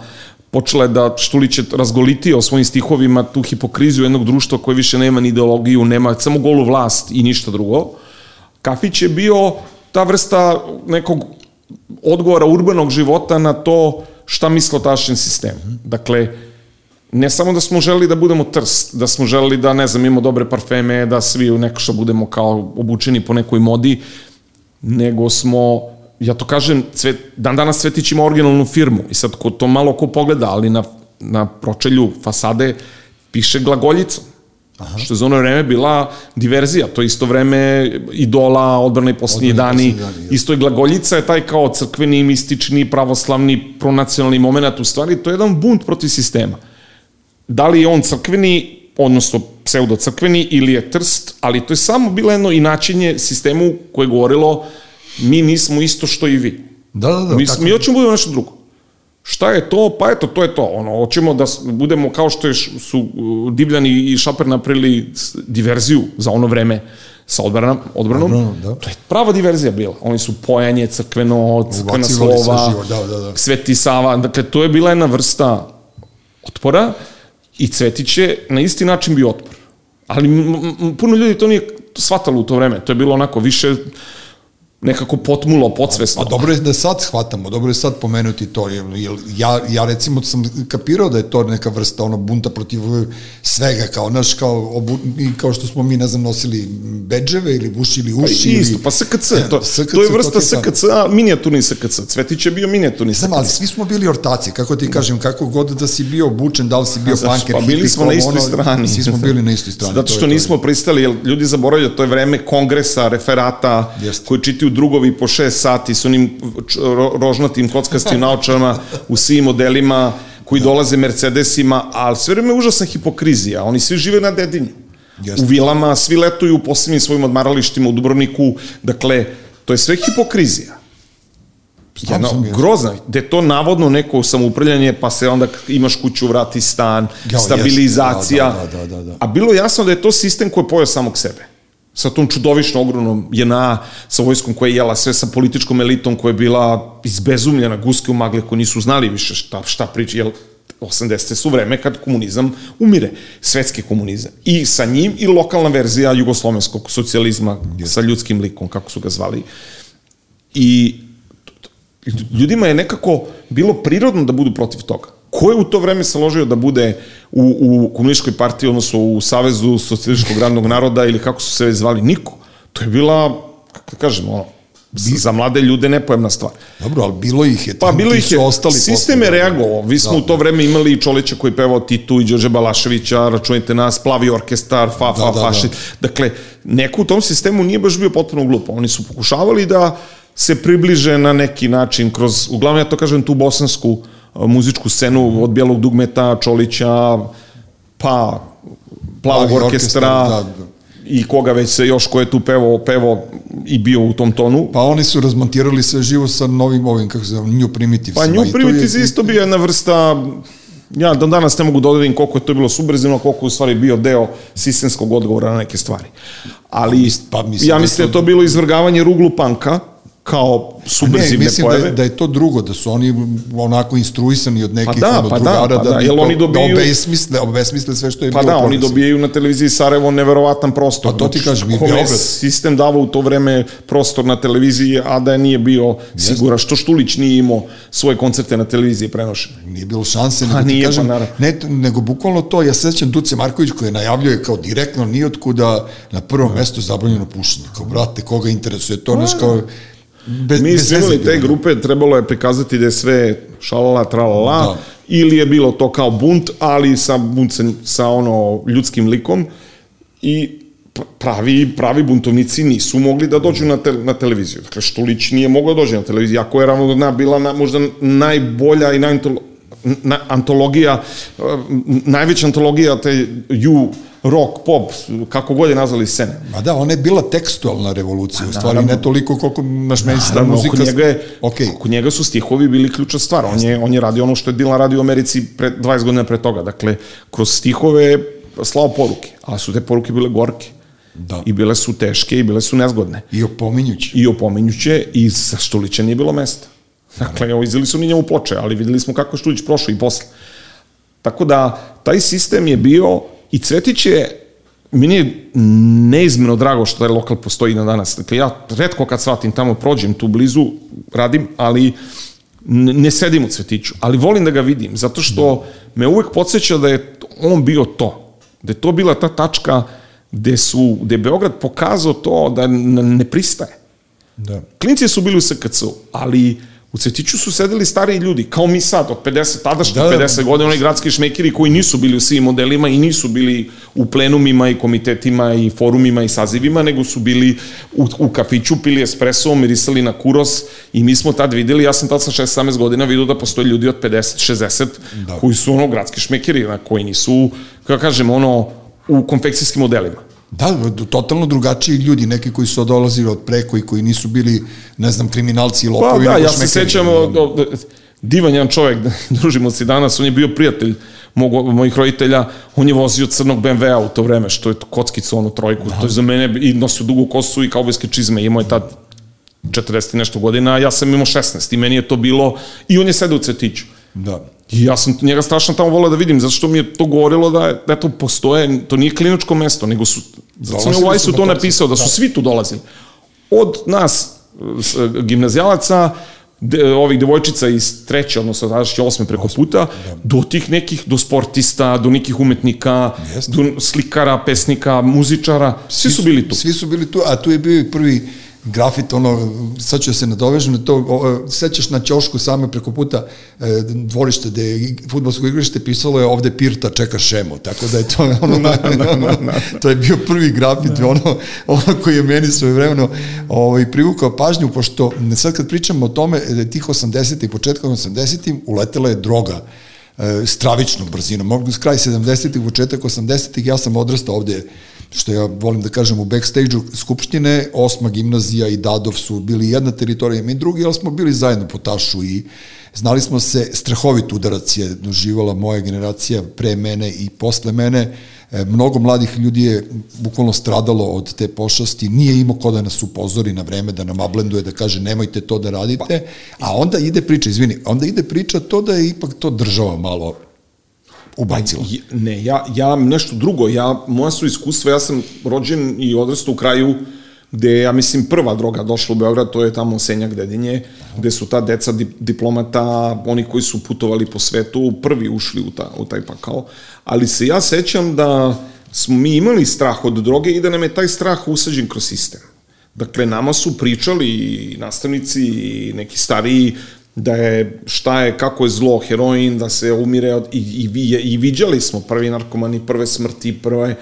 Speaker 3: počela je da Štulić je razgolitio svojim stihovima tu hipokriziju jednog društva koje više nema ni ideologiju, nema samo golu vlast i ništa drugo. Kafić je bio ta vrsta nekog odgovora urbanog života na to šta misle o tašem sistemu. Dakle, ne samo da smo želeli da budemo trst, da smo želeli da, ne znam, imamo dobre parfeme, da svi neko što budemo kao obučeni po nekoj modi, nego smo, ja to kažem, cvet, dan danas Cvetić ima originalnu firmu i sad ko to malo ko pogleda, ali na, na pročelju fasade piše glagoljicom. Aha. Što je za ono vreme bila diverzija, to je isto vreme idola, odbrana i posljednji dani,
Speaker 1: dani,
Speaker 3: isto je glagoljica je taj kao crkveni, mistični, pravoslavni, pronacionalni moment, u stvari to je jedan bunt protiv sistema. Da li je on crkveni, odnosno pseudo-crkveni ili je trst, ali to je samo bilo jedno inačenje sistemu koje je govorilo mi nismo isto što i vi.
Speaker 1: Da, da, da.
Speaker 3: mi,
Speaker 1: tako-
Speaker 3: mi hoćemo da budemo nešto drugo. Šta je to? Pa eto, to je to. Ono, hoćemo da budemo kao što je, su uh, Divljani i Šaper napravili diverziju za ono vreme sa odbranom, odbranom.
Speaker 1: Odbranom, da.
Speaker 3: To je prava diverzija bila. Oni su pojanje, crkveno, crkvena
Speaker 1: sve
Speaker 3: slova,
Speaker 1: živo, da, da, da.
Speaker 3: Sveti Sava. Dakle, to je bila jedna vrsta otpora i Cvetić je na isti način bio otpor. Ali puno ljudi to nije shvatalo u to vreme. To je bilo onako više nekako potmulo, podsvesno.
Speaker 1: A dobro je da sad shvatamo, dobro je sad pomenuti to, jer, jer ja, ja recimo sam kapirao da je to neka vrsta ono bunta protiv svega, kao naš, kao, obu, kao što smo mi, ne znam, nosili bedževe ili bušili
Speaker 3: Pa
Speaker 1: uši.
Speaker 3: isto,
Speaker 1: ili,
Speaker 3: pa SKC,
Speaker 1: E,
Speaker 3: to,
Speaker 1: SKC,
Speaker 3: to je vrsta
Speaker 1: je
Speaker 3: SKC, a minijaturni SKC. Cvetić je bio minijaturni
Speaker 1: Znam, ali
Speaker 3: SKC.
Speaker 1: svi smo bili ortaci, kako ti kažem, kako god da si bio obučen, da li si bio punker,
Speaker 3: Pa bili smo na istoj
Speaker 1: ono,
Speaker 3: strani.
Speaker 1: Svi smo bili na istoj strani.
Speaker 3: Zato
Speaker 1: to je
Speaker 3: što
Speaker 1: to.
Speaker 3: nismo pristali, jer ljudi zaboravljaju, to je vreme kongresa, referata,
Speaker 1: Jeste.
Speaker 3: koji čitaju drugovi po šest sati s onim rožnatim kockastim <laughs> naočarama u svim modelima, koji dolaze Mercedesima, ali sve vreme je užasna hipokrizija. Oni svi žive na dedinju.
Speaker 1: Jeste.
Speaker 3: U vilama, svi letuju u posebnim svojim odmaralištima u Dubrovniku. Dakle, to je sve hipokrizija. Jedna grozna, gde je to navodno neko samoupravljanje, pa se onda imaš kuću, vrati stan,
Speaker 1: Jao,
Speaker 3: stabilizacija.
Speaker 1: jeste, da, da, da, da.
Speaker 3: A bilo jasno da je to sistem koji je pojao samog sebe. Sa tom čudovišno ogromnom JNA, sa vojskom koja je jela sve, sa političkom elitom koja je bila izbezumljena, guske u magle koji nisu znali više šta, šta priča, jel 80. su vreme kad komunizam umire, svetski komunizam. I sa njim i lokalna verzija jugoslovenskog socijalizma sa ljudskim likom, kako su ga zvali. I ljudima je nekako bilo prirodno da budu protiv toga. Ko je u to vreme se ložio da bude u, u komunističkoj partiji, odnosno u Savezu socijalističkog radnog naroda ili kako su se već zvali? Niko. To je bila, kako da kažem, ono, za mlade ljude nepojemna stvar.
Speaker 1: Dobro, ali bilo ih je.
Speaker 3: Pa bilo ih je,
Speaker 1: ostali
Speaker 3: sistem je
Speaker 1: da.
Speaker 3: reagovao. Vi smo
Speaker 1: Da,
Speaker 3: u to vreme imali i Čolića koji pevao Titu i Đorđe Balaševića, računajte nas, Plavi orkestar, fa, fa,
Speaker 1: Da, da, da.
Speaker 3: fašit. Dakle, neko u tom sistemu nije baš bio potpuno glupo. Oni su pokušavali da se približe na neki način kroz, uglavnom ja to kažem, tu bosansku a, muzičku scenu od Bijelog dugmeta, Čolića, pa Plavog orkestra,
Speaker 1: orkestar, da, da.
Speaker 3: i koga već se još ko je tu pevao, pevao i bio u tom tonu.
Speaker 1: Pa oni su razmontirali sve živo sa novim ovim, kako se zove, New Primitives.
Speaker 3: Pa New Primitives je isto bio jedna vrsta ja do danas ne mogu da odredim koliko je to bilo subverzivno, koliko je u stvari bio deo sistemskog odgovora na neke stvari. Ali pa, mislim ja da mislim da je to bilo izvrgavanje ruglu panka, kao subverzivne ne, mislim
Speaker 1: pojave. Da je, da je to drugo, da su oni onako instruisani od nekih pa da, ono, pa drugara da, pa da, da,
Speaker 3: jel oni dobiju,
Speaker 1: da obesmisle, obesmisle sve što je
Speaker 3: pa
Speaker 1: bilo.
Speaker 3: Pa da, oni dobijaju na televiziji Sarajevo neverovatan prostor.
Speaker 1: Pa to ti znači, kažem, i Beograd.
Speaker 3: sistem davao u to vreme prostor na televiziji, a da je nije bio sigura što Štulić nije imao svoje koncerte na televiziji prenošene.
Speaker 1: Nije bilo šanse, nego nije, ti kažem, pa, ne, nego bukvalno to, ja sećam Duce Marković koji je najavljuje kao direktno nijotkuda na prvom mestu zabranjeno pušenje. Kao, brate, koga interesuje to, pa, kao,
Speaker 3: Bez, Mi smo imali te grupe, trebalo je prikazati da je sve šalala, tralala, da. ili je bilo to kao bunt, ali sa, bunt sa, sa ono ljudskim likom i pravi, pravi buntovnici nisu mogli da dođu na, te, na televiziju. Dakle, Štulić nije mogao da dođe na televiziju, ako je ravno bila na, možda najbolja i najantolo, na, antologija, najveća antologija te ju rock, pop, kako god je nazvali scene.
Speaker 1: Ma da, ona je bila tekstualna revolucija, u stvari ne toliko koliko naš meni da muzika...
Speaker 3: Oko njega, je, okay. oko njega su stihovi bili ključna stvar, on je, on je radio ono što je Dylan radio u Americi pre, 20 godina pre toga, dakle, kroz stihove slao poruke, a su te poruke bile gorke. Da. I bile su teške i bile su nezgodne.
Speaker 1: I opominjuće.
Speaker 3: I opominjuće i za Štulića nije bilo mesta. Dakle, evo, izdali su ni njemu ploče, ali videli smo kako je Štulić prošao i posle. Tako da, taj sistem je bio I Cvetić je, meni je neizmjeno drago što taj lokal postoji na danas. Dakle, ja redko kad shvatim tamo, prođem tu blizu, radim, ali ne sedim u Cvetiću, ali volim da ga vidim, zato što me uvek podsjeća da je on bio to, da je to bila ta tačka gde, su, gde je Beograd pokazao to da ne pristaje. Da. Klinci su bili u SKC-u, ali U Cvetiću su sedeli stariji ljudi, kao mi sad, od 50, tadašnjih da, 50 da. godina, oni gradski šmekiri koji nisu bili u svim modelima i nisu bili u plenumima i komitetima i forumima i sazivima, nego su bili u, u kafiću, pili espresso, mirisali na kuros i mi smo tad videli, ja sam tad sa 6-17 godina vidio da postoje ljudi od 50-60 da. koji su ono gradski šmekiri, na koji nisu, kako kažem, ono, u konfekcijskim modelima.
Speaker 1: Da, totalno drugačiji ljudi, neki koji su dolazili od preko i koji nisu bili, ne znam, kriminalci i lopovi.
Speaker 3: Pa da, ja se sećam, divan jedan čovjek, <laughs> družimo se danas, on je bio prijatelj mog, mojih roditelja, on je vozio crnog BMW-a u to vreme, što je kockicu, onu trojku, da. to je za mene, i nosio dugu kosu i kaubojske čizme, imao je tad 40 nešto godina, a ja sam imao 16 i meni je to bilo, i on je sedao u cetiću.
Speaker 1: Da.
Speaker 3: I ja sam njega strašno tamo volao da vidim, zato što mi je to govorilo da, da to postoje, to nije kliničko mesto, nego su, zato sam je u Vajsu to napisao, da su da. svi tu dolazili. Od nas, gimnazijalaca, de, ovih devojčica iz treće, odnosno tadašnje osme preko puta, da. do tih nekih, do sportista, do nekih umetnika, Jeste. do slikara, pesnika, muzičara, svi, svi su bili tu.
Speaker 1: Svi su bili tu, a tu je bio i prvi grafit, ono, sad ću se nadovežem na to, sećaš na ćošku same preko puta e, dvorište gde je futbolsko igrište, pisalo je ovde Pirta čeka šemo, tako da je to <laughs> ono, na, na, na, na. to je bio prvi grafit, na. ono, ono koji je meni svoje vremeno ovaj, privukao pažnju, pošto sad kad pričamo o tome, da tih 80. i početkom 80. uletela je droga e, stravičnom brzinom, mogu kraj 70. početak 80. ja sam odrastao ovde što ja volim da kažem u backstage-u Skupštine, osma gimnazija i Dadov su bili jedna teritorija, mi drugi, ali smo bili zajedno po tašu i znali smo se, strahovit udarac je doživala moja generacija pre mene i posle mene, e, mnogo mladih ljudi je bukvalno stradalo od te pošasti, nije imao ko da nas upozori na vreme, da nam ablenduje, da kaže nemojte to da radite, a onda ide priča, izvini, onda ide priča to da je ipak to država malo ubacilo?
Speaker 3: Ne, ja, ja nešto drugo, ja, moja su iskustva, ja sam rođen i odrastao u kraju gde ja mislim prva droga došla u Beograd, to je tamo Senjak Dedinje, gde su ta deca diplomata, oni koji su putovali po svetu, prvi ušli u, ta, u taj pakao. Ali se ja sećam da smo mi imali strah od droge i da nam je taj strah usađen kroz sistem. Dakle, nama su pričali nastavnici i neki stariji da je šta je, kako je zlo, heroin, da se umire od, i, i, i viđali smo prvi narkomani, prve smrti, prve,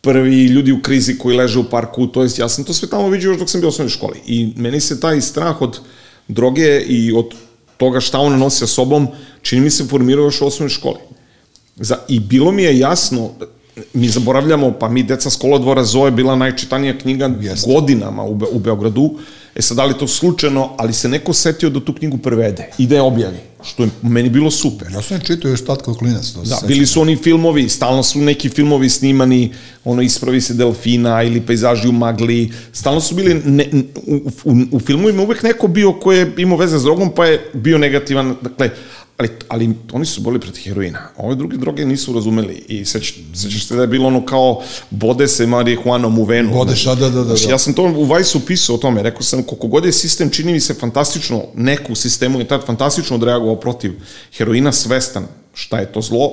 Speaker 3: prvi ljudi u krizi koji leže u parku, to jest ja sam to sve tamo vidio još dok sam bio u osnovnoj školi. I meni se taj strah od droge i od toga šta ona nosi sa sobom, čini mi se formirao još u osnovnoj školi. Za, I bilo mi je jasno, mi zaboravljamo, pa mi Deca s kolodvora Zoe bila najčitanija knjiga
Speaker 1: Jeste.
Speaker 3: godinama u, Be u Beogradu. E sad, da li to slučajno, ali se neko setio da tu knjigu prevede i da je objavi, što je meni bilo super.
Speaker 1: Ja sam je čitao još tad kao klinac, to
Speaker 3: Da,
Speaker 1: sećam.
Speaker 3: bili su oni filmovi, stalno su neki filmovi snimani, ono ispravi se delfina ili pejzaži u magli, stalno su bili, ne, u, u, u filmovima uvek neko bio ko je imao veze s drogom, pa je bio negativan, dakle, ali, ali oni su boli protiv heroina. Ove druge droge nisu razumeli i seć, sećaš se da je bilo ono kao bode se marihuanom u venu.
Speaker 1: Bodeš, da, da, da, da.
Speaker 3: Znaš, ja sam to u Vajsu pisao o tome, rekao sam koliko god je sistem čini mi se fantastično, neku sistemu je tad fantastično odreagovao protiv heroina svestan šta je to zlo,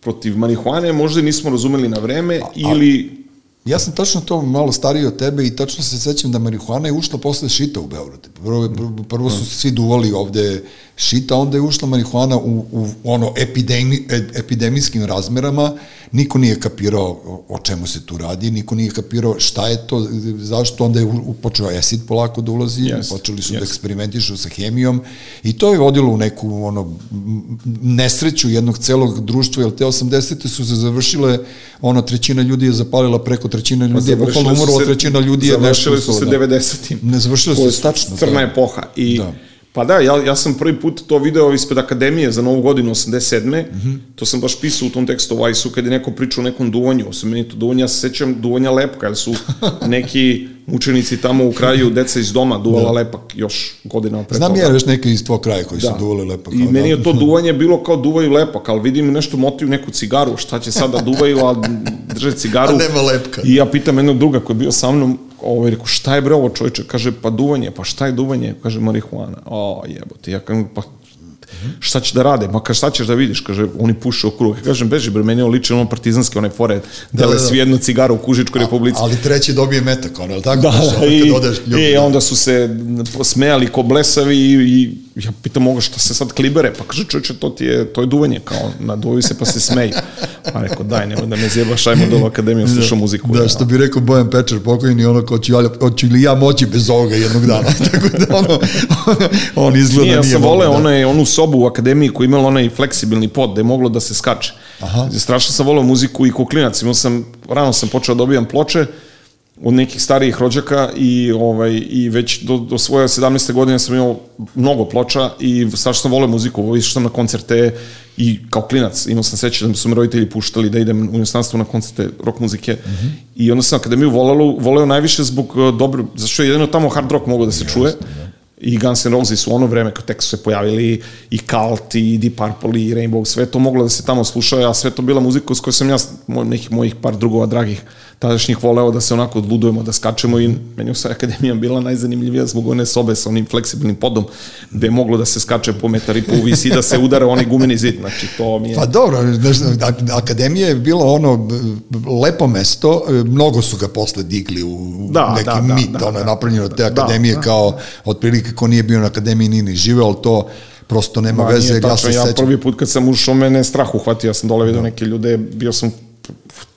Speaker 3: protiv marihuane možda nismo razumeli na vreme ili
Speaker 1: Ja sam tačno to malo stariji od tebe i tačno se sećam da marihuana je ušla posle šita u Beogradu. Prvo, prvo su svi duvali ovde šita, onda je ušla marihuana u, u ono epidemi, e- epidemijskim razmerama, niko nije kapirao o, čemu se tu radi, niko nije kapirao šta je to, zašto, onda je počeo esid polako da ulazi,
Speaker 3: Jest,
Speaker 1: počeli su da
Speaker 3: jest.
Speaker 1: eksperimentišu sa hemijom i to je vodilo u neku ono, nesreću jednog celog društva, jer te 80. su se završile, ono, trećina ljudi je zapalila preko trećina ljudi, je bukvalno
Speaker 3: Pa su
Speaker 1: umrlo, trećina ljudi je nešto
Speaker 3: Završile su se
Speaker 1: uspelo, da.
Speaker 3: 90-im.
Speaker 1: Ne, su
Speaker 3: Koje
Speaker 1: se tačno,
Speaker 3: Crna
Speaker 1: da.
Speaker 3: epoha. I,
Speaker 1: Da.
Speaker 3: Pa da, ja, ja sam prvi put to video ispred akademije za novu godinu 87.
Speaker 1: Mhm.
Speaker 3: To sam baš pisao u tom tekstu Vajsu kad je neko pričao o nekom duvanju. Osim meni to duvanje, ja se sećam duvanja lepka, jer su <laughs> neki mučenici tamo u kraju, deca iz doma duvala lepak još godina pre
Speaker 1: Znam
Speaker 3: toga.
Speaker 1: ja još neke iz tvog kraja koji su duvali lepo.
Speaker 3: I meni je to <laughs> duvanje bilo kao duvaju lepak, ali vidim nešto motiv neku cigaru, šta će sada duvaju, a drže cigaru.
Speaker 1: A nema lepka.
Speaker 3: I ja pitam jednog druga koji je bio sa mnom, ovaj, rekao, šta je bre ovo čovječe? Kaže, pa duvanje, pa šta je duvanje? Kaže, marihuana. O, jebote, ja kažem, pa šta će da rade? Ma kaže, šta ćeš da vidiš? Kaže, oni puše u krug. Ja kažem, beži bre, meni je liči ono partizanske, one fore, dele
Speaker 1: da, da.
Speaker 3: svi jednu cigaru u Kužičkoj republici.
Speaker 1: Ali treći dobije metak, ono, je li tako?
Speaker 3: Da,
Speaker 1: ono,
Speaker 3: i,
Speaker 1: odeš
Speaker 3: i
Speaker 1: da.
Speaker 3: onda su se smejali ko blesavi i, i ja pitam ovoga šta se sad klibere, pa kaže čovječe, to ti je, to je duvanje, kao naduvaju se pa se smeju. Pa rekao, daj, nemoj da me zjebaš, ajmo do akademiju, slušam muziku.
Speaker 1: Da, što bi rekao Bojan Pečar pokojni, ono, ko ću, ja- hoću li ja moći bez ovoga jednog dana. <laughs> tako da, ono, <laughs> on izgleda
Speaker 3: Nije, ja sam voleo
Speaker 1: da.
Speaker 3: onaj, onu sobu u akademiji koja imala onaj fleksibilni pod gde je moglo da se skače.
Speaker 1: Aha.
Speaker 3: Strašno sam voleo muziku i kuklinac. Imao sam, rano sam počeo da dobijam ploče od nekih starijih rođaka i ovaj i već do, do svoje 17. godine sam imao mnogo ploča i strašno sam voleo muziku, išao sam na koncerte i kao klinac imao sam sećanje da su me roditelji puštali da idem u inostranstvo na koncerte rock muzike
Speaker 1: Mhm.
Speaker 3: -hmm. i onda sam akademiju voleo, voleo najviše zbog uh, dobro, zašto je jedino tamo hard rock mogao da se čuje i Guns N' Roses u ono vreme kad tek su se pojavili i Cult i Deep Purple i Rainbow, sve to moglo da se tamo sluša, a sve to bila muzika s kojoj sam ja, nekih mojih par drugova dragih tadašnjih voleo da se onako odludujemo, da skačemo i meni je akademija bila najzanimljivija zbog one sobe sa onim fleksibilnim podom gde je moglo da se skače po metar i po u visi i da se udara onaj gumeni zid, znači to mi je...
Speaker 1: Pa dobro, akademija je bilo ono lepo mesto, mnogo su ga posle digli u
Speaker 3: Da,
Speaker 1: neki
Speaker 3: da, da,
Speaker 1: mit,
Speaker 3: da,
Speaker 1: ono je
Speaker 3: da.
Speaker 1: napravljeno te
Speaker 3: Da,
Speaker 1: akademije
Speaker 3: da.
Speaker 1: kao otprilike ko nije bio na akademiji nije ni živeo, ali to prosto nema
Speaker 3: Ma,
Speaker 1: veze. jer Ja
Speaker 3: tačno,
Speaker 1: se
Speaker 3: ja,
Speaker 1: sećam,
Speaker 3: prvi put kad sam ušao, mene strah uhvatio, ja sam dole vidio neke ljude, bio sam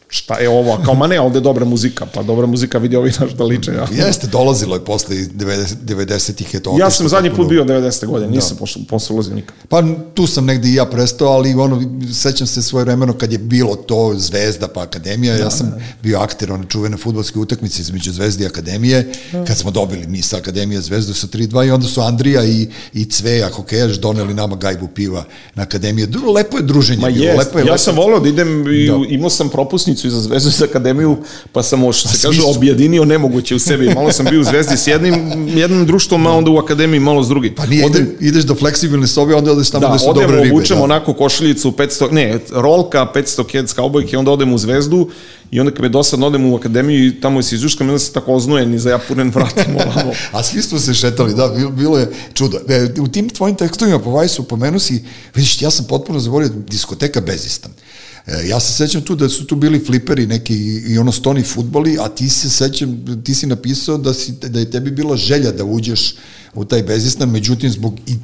Speaker 3: šta je ovo, kao ma ne, ovde je dobra muzika, pa dobra muzika vidi ovi naš da liče. Ja,
Speaker 1: Jeste, dolazilo je posle 90 90-ih je to.
Speaker 3: ja sam zadnji put bio 90. godine, nisam posle, posle ulazio nikad.
Speaker 1: Pa tu sam negde i ja prestao, ali ono, sećam se svoje vremeno kad je bilo to Zvezda pa Akademija, ja sam bio akter one čuvene futbolske utakmice između Zvezde i Akademije, kad smo dobili mi sa Akademije Zvezdu sa 3-2 i onda su Andrija i, i Cveja, hokejaš, doneli nama gajbu piva na Akademiju. Dru- Lepo je druženje
Speaker 3: Ma
Speaker 1: bilo,
Speaker 3: jest,
Speaker 1: lepo je,
Speaker 3: ja
Speaker 1: lepo
Speaker 3: sam voleo da idem i imao sam propusnicu i za Zvezdu i za Akademiju, pa sam, što se kaže, objedinio nemoguće u sebi. Malo sam bio u Zvezdi s jednim, jednim društvom, a onda u Akademiji malo s drugim.
Speaker 1: Pa nije,
Speaker 3: Odem-
Speaker 1: ide, ideš do fleksibilne sobe, onda odeš tamo
Speaker 3: Da,
Speaker 1: gde su
Speaker 3: odemo,
Speaker 1: dobre ribe. da.
Speaker 3: onako košiljicu 500, ne, rolka 500 kids kaubojke, onda odemo u Zvezdu i onda kad me dosadno odemo u akademiju i tamo se izjuškam, onda se tako oznujem i zajapunen vratim <laughs> ovamo.
Speaker 1: A svi smo se šetali, da, bilo, bilo je čudo. E, u tim tvojim tekstovima po Vajsu pomenu si, vidiš, ja sam potpuno zaboravio diskoteka Bezistan. E, ja se sećam tu da su tu bili fliperi neki i ono stoni futboli, a ti se sećam, ti si napisao da, si, da je tebi bila želja da uđeš u taj Bezistan, međutim zbog i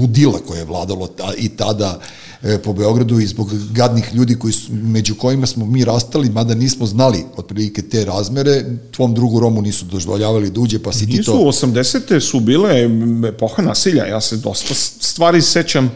Speaker 1: ludila koje je vladalo ta, i tada e, po Beogradu i zbog gadnih ljudi koji su, među kojima smo mi rastali, mada nismo znali otprilike te razmere, tvom drugu Romu nisu dozvoljavali da uđe, pa si ti
Speaker 3: Nisu,
Speaker 1: to...
Speaker 3: 80. su bile epoha nasilja, ja se dosta stvari sećam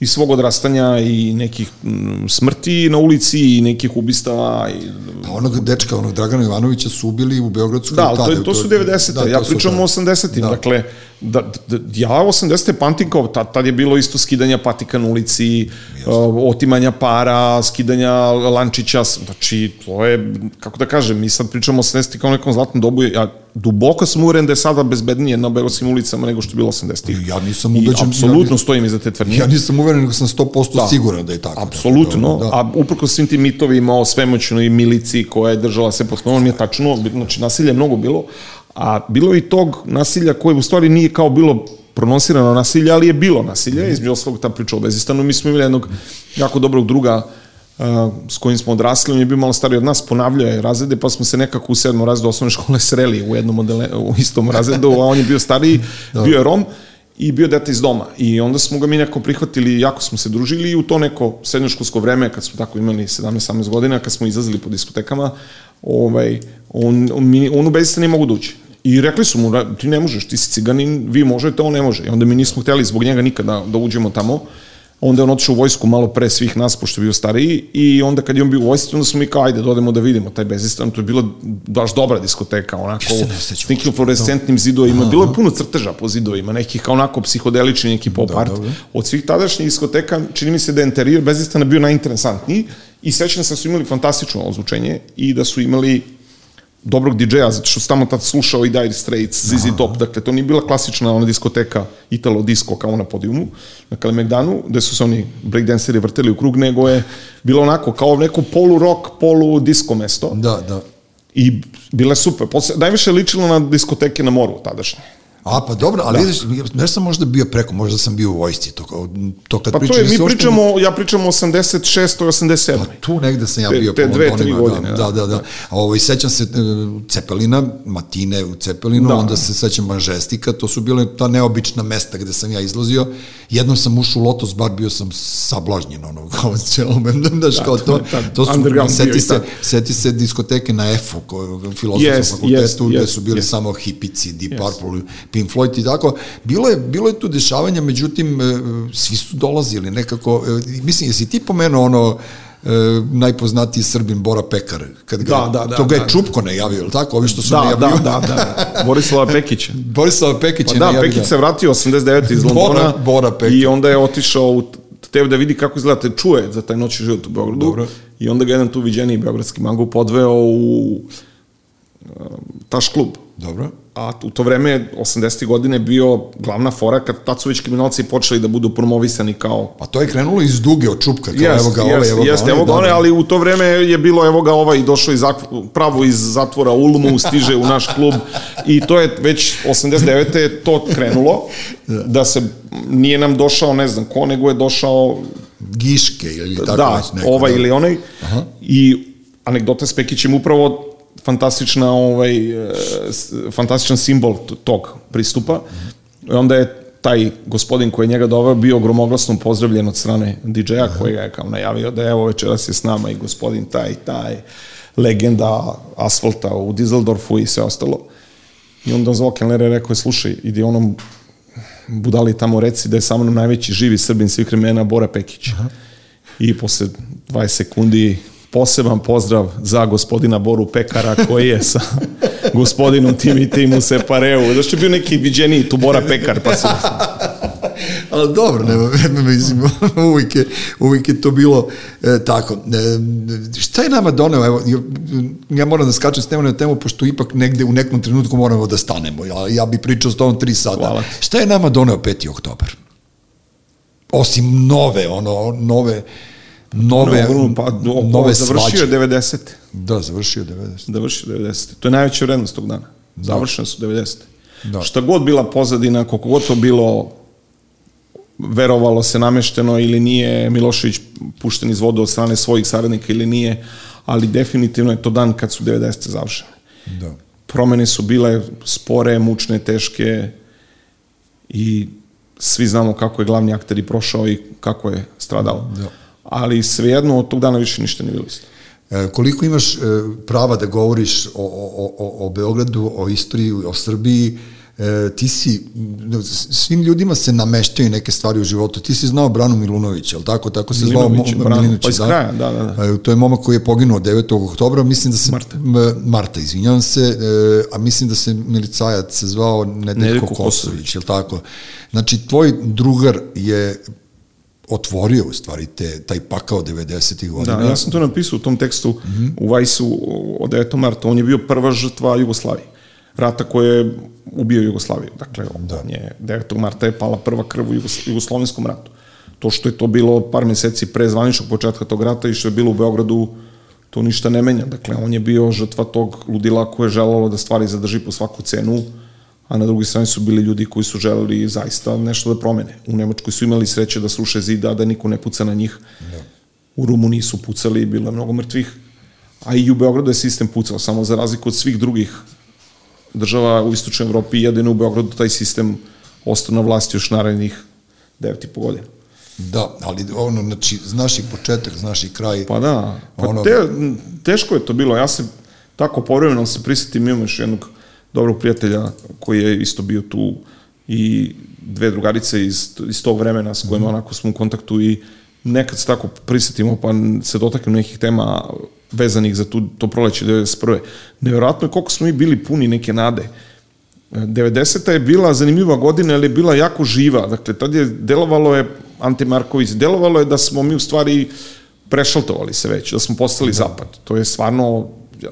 Speaker 3: i svog odrastanja i nekih mm, smrti na ulici i nekih ubistava i
Speaker 1: Pa onog dečka, onog Dragana Ivanovića su ubili u Beogradskoj
Speaker 3: Da, ali to, je, to su 90. Da, ja pričam o 80. Da. Dakle, da, da, ja 80. pamtim kao, tad, tad je bilo isto skidanja patika na ulici, uh, otimanja para, skidanja lančića, znači, to je, kako da kažem, mi sad pričamo o 80. kao nekom zlatnom dobu, ja duboko sam uveren da je sada bezbednije na beogradskim ulicama nego što je bilo 80.
Speaker 1: Ja nisam ubeđen.
Speaker 3: I apsolutno ja stojim iza te tvrdnje.
Speaker 1: Ja nisam uveren, nego sam 100% da, siguran da je tako.
Speaker 3: Apsolutno, da, da. a uprko svim tim mitovima o svemoćnoj milici koja je držala se pod kontrolom je tačno, znači nasilje je mnogo bilo, a bilo je i tog nasilja koje u stvari nije kao bilo pronosirano nasilje, ali je bilo nasilje, mm. između ostalog ta priča o Bezistanu, mi smo imali jednog jako dobrog druga s kojim smo odrasli, on je bio malo stariji od nas, ponavljao je razrede, pa smo se nekako u sedmom razredu osnovne škole <laughs> sreli u jednom modele, u istom razredu, a on je bio stariji, <laughs> bio je Rom, i bio dete iz doma. I onda smo ga mi neko prihvatili, jako smo se družili i u to neko srednjoškolsko vreme, kad smo tako imali 17-18 godina, kad smo izlazili po diskotekama, ovaj, on, on, on u Bezista nije mogu da ući. I rekli su mu, ti ne možeš, ti si ciganin, vi možete, on ne može. I onda mi nismo hteli zbog njega nikada da uđemo tamo. Onda je on otišao u vojsku malo pre svih nas, pošto je bio stariji, i onda kad je on bio u vojsci, onda smo mi kao, ajde, dodemo da vidimo taj bezistan, to je bila baš dobra diskoteka, onako, s nekim fluorescentnim zidovima, bilo je puno crteža po zidovima, nekih kao onako psihodelični, neki pop art. Da, da. Od svih tadašnjih diskoteka, čini mi se da je interijor bezistana bio najinteresantniji, i sećam se da su imali fantastično ozvučenje i da su imali dobrog DJ-a, zato što sam tamo tad slušao i Dire Straits, ZZ Top, dakle to nije bila klasična ona diskoteka Italo disco kao na podijumu, na Kalemegdanu, gde su se oni breakdanceri vrteli u krug, nego je bilo onako kao neko polu rock, polu disco mesto.
Speaker 1: Da, da.
Speaker 3: I bile super. Posle, najviše ličilo na diskoteke na moru tadašnje.
Speaker 1: A, pa dobro, ali da. vidiš, ne sam možda bio preko, možda sam bio u vojsci, to, to kad
Speaker 3: pa to je, mi pričamo, ošto... ja pričam o 86. i 87. Pa
Speaker 1: tu negde sam ja bio
Speaker 3: te, po dve, tri godine.
Speaker 1: Da, da, da. da. A ovo, i sećam se uh, Cepelina, Matine u Cepelinu, da. onda se sećam Mažestika, to su bile ta neobična mesta gde sam ja izlazio. Jednom sam ušao u Lotus bar, bio sam sablažnjen, ono, <laughs> kao ćelom, daš, da, kao to, to su, seti se, seti se diskoteke na EFU, filozofskom yes, fakultetu, yes, gde su bili yes. samo hipici, Deep yes. Purple, Pink Floyd i tako. Bilo je, bilo je tu dešavanja, međutim, e, svi su dolazili nekako, e, mislim, jesi ti pomenuo ono, e, najpoznatiji Srbin Bora Pekar. Kad ga, da, da, da, to ga je da, Čupko najavio, ili tako? Ovi što su
Speaker 3: da,
Speaker 1: najavio.
Speaker 3: Da, da, da. <laughs> Borislava Pekića.
Speaker 1: Borislava Pekića
Speaker 3: pa da, Pekić se vratio 89. iz <laughs> Londona Bora,
Speaker 1: Bora Pekar.
Speaker 3: i onda je otišao u tebe da vidi kako izgleda, te čuje za taj noći život u Beogradu. Dobro. I onda ga jedan tu viđeniji beogradski mango podveo u um, taš klub.
Speaker 1: Dobro
Speaker 3: a u to vreme, 80. godine, bio glavna fora kad tad su već kriminalci počeli da budu promovisani kao...
Speaker 1: Pa to je krenulo iz duge od čupka, kao jest, evo ga ovaj, evo ga
Speaker 3: jest, evo ga one, ali u to vreme je bilo evo ga ovaj došao iz pravo iz zatvora Ulmu, stiže u naš klub i to je već 89. je to krenulo, da. da se nije nam došao ne znam ko, nego je došao
Speaker 1: Giške ili tako
Speaker 3: da, neko. ovaj da. ili onaj. Aha. I anegdota s Pekićem upravo fantastična, ovaj, fantastičan simbol tog pristupa. I onda je taj gospodin koji je njega doveo bio gromoglasno pozdravljen od strane DJ-a koji ga je kao najavio da evo večeras je s nama i gospodin taj, taj legenda asfalta u Dizeldorfu i sve ostalo. I onda zvao Kellner je rekao, slušaj, idi onom budali tamo reci da je sa mnom najveći živi srbin svih vremena Bora Pekić. Aha. I posle 20 sekundi poseban pozdrav za gospodina Boru Pekara koji je sa <laughs> gospodinom tim i tim u Separeu. Zašto je bio neki viđeniji tu Bora Pekar, pa su... <laughs>
Speaker 1: Ali dobro, nema, mislim, <laughs> uvijek je, uvijek je to bilo e, tako. E, šta je nama doneo? Evo, ja moram da skačem s temu na temu, pošto ipak negde u nekom trenutku moramo da stanemo. Ja, ja bi pričao s tom tri sata. Hvala. Šta je nama doneo 5. oktober? Osim nove, ono, nove nove, no, pa, no, nove
Speaker 3: završio je 90.
Speaker 1: Da, završio 90.
Speaker 3: Završio 90. To je najveća vrednost tog dana. Da. Završeno su 90. Da. Šta god bila pozadina, koliko god to bilo verovalo se namešteno ili nije Milošević pušten iz voda od strane svojih saradnika ili nije, ali definitivno je to dan kad su 90. završene. Da. Promene su bile spore, mučne, teške i svi znamo kako je glavni akter i prošao i kako je stradao. Da ali svejedno od tog dana više ništa nije bilo isto.
Speaker 1: E, koliko imaš e, prava da govoriš o, o, o, o Beogradu, o istoriji, o Srbiji, e, ti si, svim ljudima se nameštaju neke stvari u životu. Ti si znao Branu Milunovića, je li tako? Tako se zvao
Speaker 3: Milinović, pa iz kraja, da, da, da.
Speaker 1: E, To je momak koji je poginuo 9. oktobra, mislim da se...
Speaker 3: Marta.
Speaker 1: M, Marta, izvinjavam se, e, a mislim da se milicajac zvao Nedeljko
Speaker 3: Nedeljko
Speaker 1: Kosović, je tako? Znači, tvoj drugar je otvorio u stvari te, taj pakao 90. godina.
Speaker 3: Da, ja sam to napisao u tom tekstu mm. -hmm. u Vajsu od 9. marta. On je bio prva žrtva Jugoslavije. Rata koje je ubio Jugoslaviju. Dakle, da. on je 9. marta je pala prva krv u Jugos Jugoslovenskom ratu. To što je to bilo par meseci pre zvaničnog početka tog rata i što je bilo u Beogradu, to ništa ne menja. Dakle, on je bio žrtva tog ludila koje je želalo da stvari zadrži po svaku cenu, a na drugoj strani su bili ljudi koji su želeli zaista nešto da promene. U Nemačkoj su imali sreće da sruše zida, da niko ne puca na njih. Da. U Rumuniji su pucali, bilo je mnogo mrtvih. A i u Beogradu je sistem pucao, samo za razliku od svih drugih država u istočnoj Evropi, jedino u Beogradu taj sistem ostao na vlasti još narednih 9,5 godina.
Speaker 1: Da, ali ono, znači, znaš i početak, znaš i kraj.
Speaker 3: Pa da, pa
Speaker 1: Ono-
Speaker 3: te, teško je to bilo. Ja se tako povremeno se prisetim, imam još jednog dobrog prijatelja koji je isto bio tu i dve drugarice iz, iz tog vremena s kojima onako smo u kontaktu i nekad se tako prisetimo pa se dotaknemo nekih tema vezanih za tu, to proleće 91. Nevjerojatno je koliko smo mi bili puni neke nade. 90. je bila zanimljiva godina, ali je bila jako živa. Dakle, tad je delovalo je, Ante Marković, delovalo je da smo mi u stvari prešaltovali se već, da smo postali zapad. To je stvarno, ja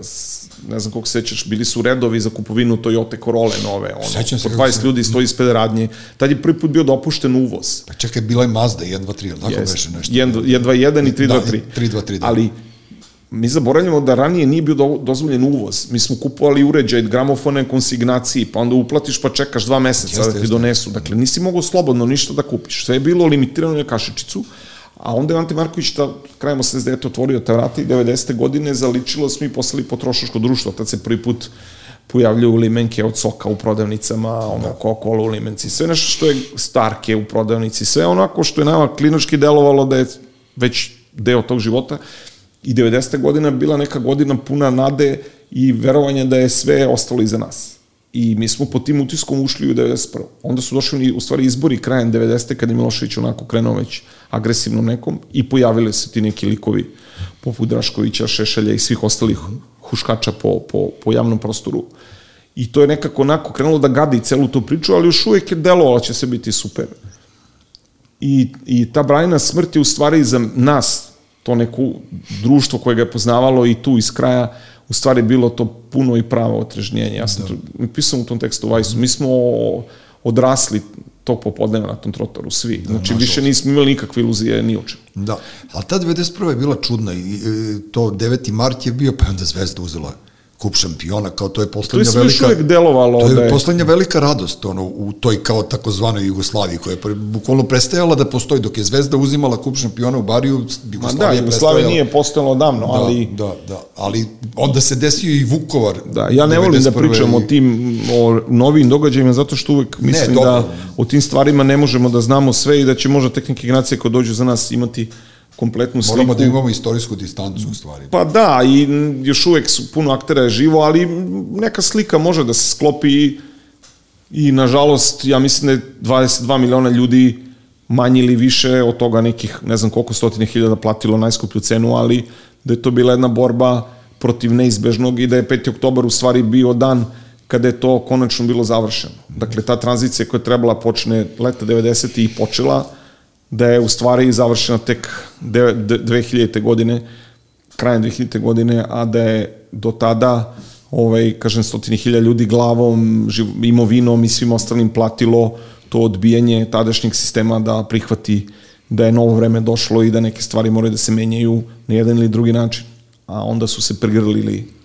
Speaker 3: ne znam koliko se sećaš, bili su redovi za kupovinu Toyota Corolla nove, ono,
Speaker 1: Sećam se
Speaker 3: po
Speaker 1: kako
Speaker 3: 20
Speaker 1: se-
Speaker 3: ljudi stoji ispred radnje. Tad je prvi put bio dopušten uvoz.
Speaker 1: Pa čekaj, bila je Mazda 1, 2, 3, ali tako
Speaker 3: Jeste.
Speaker 1: beše nešto?
Speaker 3: 1-2-1 i 3-2-3.
Speaker 1: Da, 3-2-3, da.
Speaker 3: Ali mi zaboravljamo da ranije nije bio do- dozvoljen uvoz. Mi smo kupovali uređaj, gramofone, konsignaciji, pa onda uplatiš pa čekaš dva meseca
Speaker 1: Jeste,
Speaker 3: da ti
Speaker 1: jeste.
Speaker 3: donesu. Dakle, nisi mogao slobodno ništa da kupiš. Sve je bilo limitirano na kašičicu, a onda je Ante Marković ta, krajem 89. otvorio ta vrata i 90. godine zaličilo smo i postali potrošačko društvo. Tad se prvi put pojavljuju limenke od soka u prodavnicama, ono, Coca-Cola u limenci, sve nešto što je starke u prodavnici, sve onako što je nama klinički delovalo da je već deo tog života. I 90. godina bila neka godina puna nade i verovanja da je sve ostalo iza nas. I mi smo pod tim utiskom ušli u 91. Onda su došli u stvari izbori krajem 90. kada je Milošević onako krenuo već agresivnom nekom i pojavili se ti neki likovi poput Draškovića, Šešelja i svih ostalih huškača po, po, po javnom prostoru. I to je nekako onako krenulo da gadi celu tu priču, ali još uvijek je delovalo da će se biti super. I, i ta Brajna smrt je u stvari za nas, to neko društvo koje ga je poznavalo i tu iz kraja, u stvari bilo to puno i pravo otrežnjenje. Ja sam da. to, pisao u tom tekstu Vajsu, mi smo odrasli tog popodneva na tom trotoru, svi. Da, znači, više nismo imali nikakve iluzije ni čemu.
Speaker 1: Da, ali ta 91. je bila čudna i e, to 9. mart je bio, pa onda Zvezda uzela kup šampiona, kao to je poslednja
Speaker 3: to je
Speaker 1: velika...
Speaker 3: delovalo
Speaker 1: to je,
Speaker 3: da je...
Speaker 1: poslednja velika radost ono, u toj kao takozvanoj Jugoslaviji, koja je pre, bukvalno prestajala da postoji, dok je Zvezda uzimala kup šampiona u Bariju,
Speaker 3: Ma
Speaker 1: Jugoslavija
Speaker 3: da,
Speaker 1: je
Speaker 3: Jugoslavija nije postojala odavno, ali...
Speaker 1: Da, da, da, ali onda se desio i Vukovar.
Speaker 3: Da, ja ne volim da
Speaker 1: 91.
Speaker 3: pričam o
Speaker 1: i-
Speaker 3: tim, o novim događajima, zato što uvek mislim
Speaker 1: dobro.
Speaker 3: da o tim stvarima ne možemo da znamo sve i da će možda tek neke generacije koje dođu za nas imati kompletnu sliku.
Speaker 1: Moramo da imamo istorijsku distancu u stvari.
Speaker 3: Pa da, i još uvek su puno aktera je živo, ali neka slika može da se sklopi i, i nažalost, ja mislim da je 22 miliona ljudi manje ili više od toga nekih, ne znam koliko stotine hiljada platilo najskuplju cenu, ali da je to bila jedna borba protiv neizbežnog i da je 5. oktobar u stvari bio dan kada je to konačno bilo završeno. Dakle, ta tranzicija koja je trebala počne leta 90. i počela, da je u stvari završena tek de, de, 2000. godine, krajem 2000. godine, a da je do tada ovaj, kažem, stotini hilja ljudi glavom, imovinom i svim ostalim platilo to odbijanje tadašnjeg sistema da prihvati da je novo vreme došlo i da neke stvari moraju da se menjaju na jedan ili drugi način. A onda su se prigrlili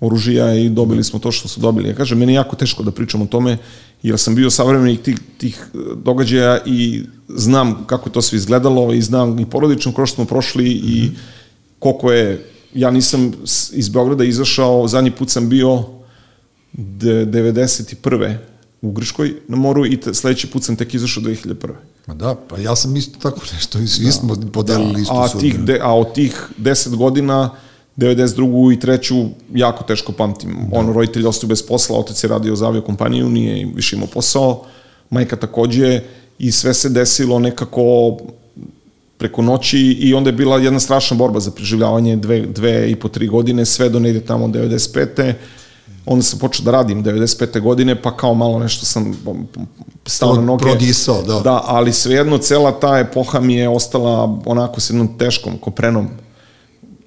Speaker 3: oružija i dobili smo to što su dobili. Ja kažem, meni je jako teško da pričam o tome, jer sam bio savremenik tih, tih događaja i znam kako je to sve izgledalo i znam i porodično kroz što smo prošli mm -hmm. i koliko je, ja nisam iz Beograda izašao, zadnji put sam bio 91 u Grškoj na moru i te, sledeći put sam tek izašao 2001.
Speaker 1: Ma da, pa ja sam isto tako nešto, da, smo podelili
Speaker 3: da,
Speaker 1: istu
Speaker 3: a tih de, a od tih 10 godina 92. i treću jako teško pamtim. Da. Ono, roditelj ostaju bez posla, otac je radio za aviokompaniju, nije više imao posao, majka takođe i sve se desilo nekako preko noći i onda je bila jedna strašna borba za preživljavanje dve, dve i po tri godine, sve do negde tamo 95 onda sam počeo da radim 95. godine, pa kao malo nešto sam stao na noge.
Speaker 1: Prodisao, da.
Speaker 3: Da, ali svejedno cela ta epoha mi je ostala onako s jednom teškom koprenom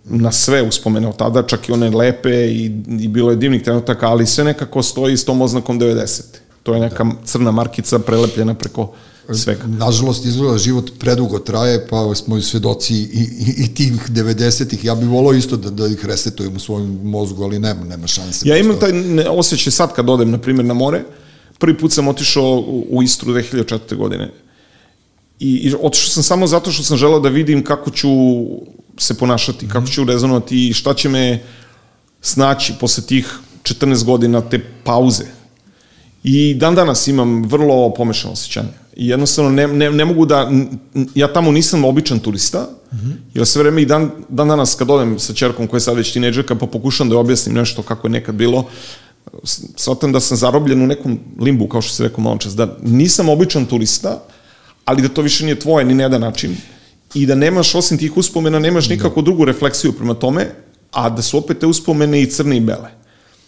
Speaker 3: na sve uspomene od tada, čak i one lepe i, i bilo je divnih trenutaka, ali sve nekako stoji s tom oznakom 90. To je neka da. crna markica prelepljena preko svega.
Speaker 1: Nažalost, izgleda život predugo traje, pa smo svedoci i, i, i tih 90-ih. Ja bih volao isto da, da ih resetujem u svojom mozgu, ali nema, nema šanse.
Speaker 3: Ja imam taj osjećaj sad kad odem, na primjer, na more. Prvi put sam otišao u Istru 2004. godine. I, i otišao sam samo zato što sam želeo da vidim kako ću se ponašati, kako ću rezonovati i šta će me snaći posle tih 14 godina te pauze. I dan danas imam vrlo pomešano osjećanje. I jednostavno ne, ne, ne mogu da, ja tamo nisam običan turista, mm -hmm. jer sve vreme i dan, dan danas kad odem sa čerkom koja je sad već tineđerka, pa pokušam da je objasnim nešto kako je nekad bilo, shvatam da sam zarobljen u nekom limbu, kao što se rekao malo čas, da nisam običan turista, ali da to više nije tvoje ni na jedan način i da nemaš, osim tih uspomena, nemaš da. nikakvu drugu refleksiju prema tome, a da su opet te uspomene i crne i bele.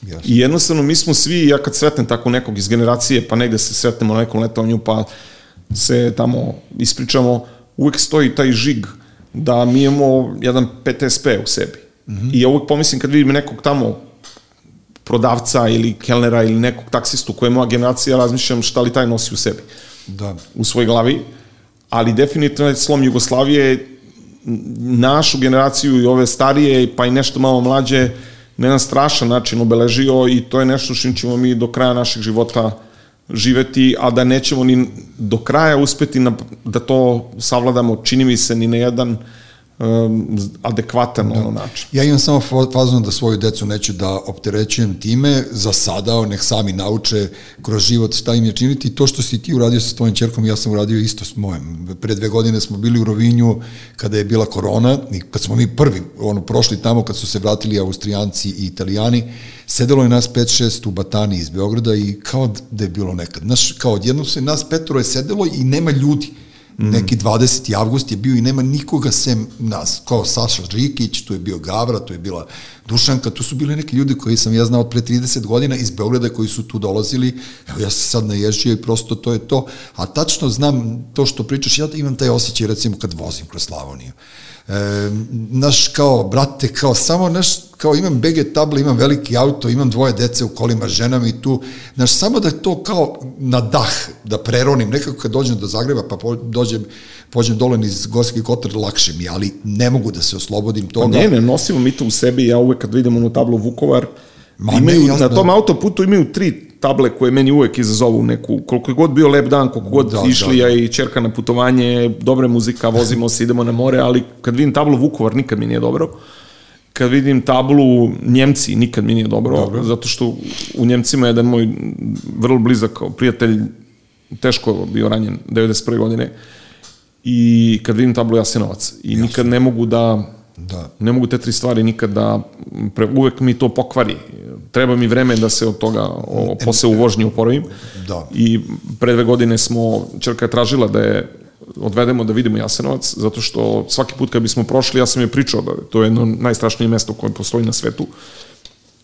Speaker 3: Jasno. I jednostavno mi smo svi, ja kad sretnem tako nekog iz generacije, pa negde se sretnemo na nekom letovanju, pa se tamo ispričamo, uvek stoji taj žig da mi imamo jedan PTSP u sebi. Mm -hmm. I ja uvek pomislim kad vidim nekog tamo prodavca ili kelnera ili nekog taksistu koja je moja generacija, razmišljam šta li taj nosi u sebi. Da. U svojoj glavi. Ali definitivno je slom Jugoslavije našu generaciju i ove starije, pa i nešto malo mlađe, na jedan strašan način obeležio i to je nešto što ćemo mi do kraja našeg života živeti, a da nećemo ni do kraja uspeti na, da to savladamo, čini mi se, ni na jedan uh, um, adekvatan da. ono način.
Speaker 1: Ja imam samo fazno da svoju decu neću da opterećujem time, za sada, nek sami nauče kroz život šta im je činiti. To što si ti uradio sa tvojim čerkom, ja sam uradio isto s mojem. Pre dve godine smo bili u Rovinju kada je bila korona i kad smo mi prvi ono, prošli tamo, kad su se vratili Austrijanci i Italijani, sedelo je nas 5-6 u Batani iz Beograda i kao da je bilo nekad. Znaš, kao odjednom se nas petoro je sedelo i nema ljudi Mm. Neki 20. avgust je bio i nema nikoga sem nas, kao Saša Žikić, tu je bio Gavra, tu je bila Dušanka, tu su bili neki ljudi koji sam ja znao od pre 30 godina iz Beograda koji su tu dolazili, evo ja se sad naježio i prosto to je to, a tačno znam to što pričaš, ja imam taj osjećaj recimo kad vozim kroz Slavoniju. E, naš kao, brate, kao samo naš, kao imam BG table, imam veliki auto, imam dvoje dece u kolima, ženama i tu, znaš, samo da je to kao na dah, da preronim, nekako kad dođem do Zagreba, pa po, dođem, pođem dole iz Gorski Kotar, lakše mi, ali ne mogu da se oslobodim toga.
Speaker 3: Pa ne, ne, nosimo mi to u sebi, ja uvek kad vidimo onu tablu Vukovar, Ma imaju, ne, na tom autoputu imaju tri table koje meni uvek izazovu neku, koliko je god bio lep dan, koliko god da, išli da, da. ja i čerka na putovanje, dobre muzika, vozimo se, idemo na more, ali kad vidim tablu Vukovar, nikad mi nije dobro. Kad vidim tablu Njemci, nikad mi nije dobro, dobro. zato što u Njemcima jedan moj vrlo blizak prijatelj teško bio ranjen 91. godine i kad vidim tablu Jasenovac i Jasno. nikad ne mogu da Da. Ne mogu te tri stvari nikad da, pre, uvek mi to pokvari. Treba mi vreme da se od toga, o, posle u vožnji uporovim. Da. I pre dve godine smo, čerka je tražila da je odvedemo da vidimo Jasenovac, zato što svaki put kad bismo prošli, ja sam je pričao da to je jedno najstrašnije mesto koje postoji na svetu.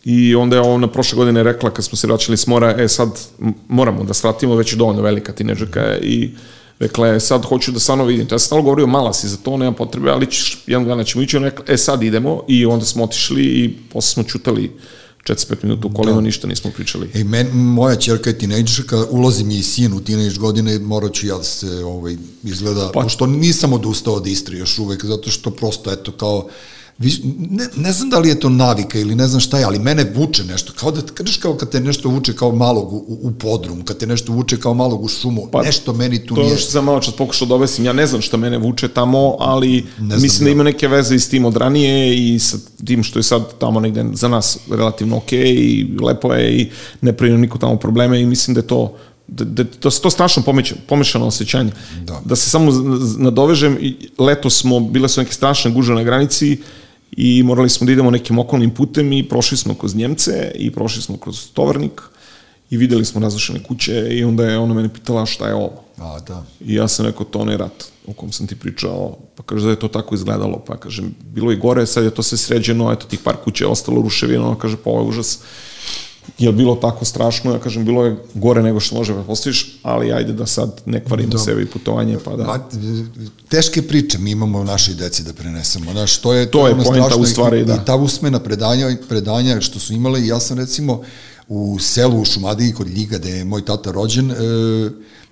Speaker 3: I onda je ona prošle godine rekla, kad smo se vraćali s mora, e sad moramo da svratimo, već je dovoljno velika tineđerka i Rekla je, sad hoću da stvarno vidim. Ja sam stalo govorio, mala si za to, nema potrebe, ali ćeš, jednog dana ćemo ići. Rekla, e sad idemo i onda smo otišli i posle smo čutali 45 minuta u kolima, da. ništa nismo pričali.
Speaker 1: Ej, men, moja čerka je tinejdžerka, ulazi mi i sin u tinejdž godine, morat ću ja da se ovaj, izgleda, pa, pošto nisam odustao od Istri još uvek, zato što prosto, eto, kao, ne, ne znam da li je to navika ili ne znam šta je, ali mene vuče nešto, kao da, kažeš kao kad te nešto vuče kao malog u, u podrum, kad te nešto vuče kao malog u šumu, pa, nešto meni tu
Speaker 3: to
Speaker 1: nije...
Speaker 3: To što sam malo čas pokušao da obesim, ja ne znam šta mene vuče tamo, ali mislim da ima neke veze i s tim od ranije i sa tim što je sad tamo negde za nas relativno okej okay i lepo je i ne pravimo niko tamo probleme i mislim da je to da, da to, to strašno pomešano, pomešano osjećanje. Da. da se samo nadovežem, leto smo, bile su neke strašne guže na granici i morali smo da idemo nekim okolnim putem i prošli smo kroz Njemce i prošli smo kroz Tovarnik i videli smo razrušene kuće i onda je ona mene pitala šta je ovo.
Speaker 1: A, da.
Speaker 3: I ja sam rekao, to onaj rat o kom sam ti pričao, pa kaže da je to tako izgledalo, pa kažem, bilo i gore, sad je to sve sređeno, eto tih par kuće je ostalo ruševino, ona kaže, pa ovo je užas. Je bilo tako strašno, ja kažem, bilo je gore nego što može da postojiš, ali ajde da sad ne kvarimo
Speaker 1: Dobro.
Speaker 3: sebe i putovanje, pa da.
Speaker 1: Ma, teške priče mi imamo našoj deci da prenesemo. Znaš, to je,
Speaker 3: To je
Speaker 1: ono
Speaker 3: poenta
Speaker 1: strašno
Speaker 3: u stvari,
Speaker 1: i,
Speaker 3: da.
Speaker 1: I ta usmena predanja, predanja što su imale, ja sam recimo u selu u Šumadiji kod Ljiga, gde je moj tata rođen, e,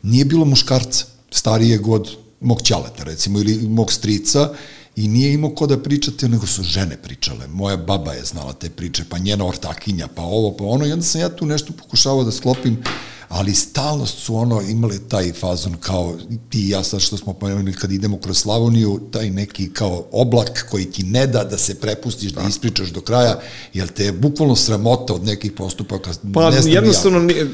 Speaker 1: nije bilo muškarca starijeg od mog ćaleta, recimo, ili mog strica, i nije imao ko da pričate, nego su žene pričale. Moja baba je znala te priče, pa njena ortakinja, pa ovo, pa ono, i onda sam ja tu nešto pokušavao da sklopim, ali stalno su ono imali taj fazon kao ti i ja sad što smo pomenuli kad idemo kroz Slavoniju, taj neki kao oblak koji ti ne da da se prepustiš, da, ispričaš do kraja, jer te je bukvalno sramota od nekih postupaka.
Speaker 3: Pa
Speaker 1: ne znam
Speaker 3: jednostavno, nije,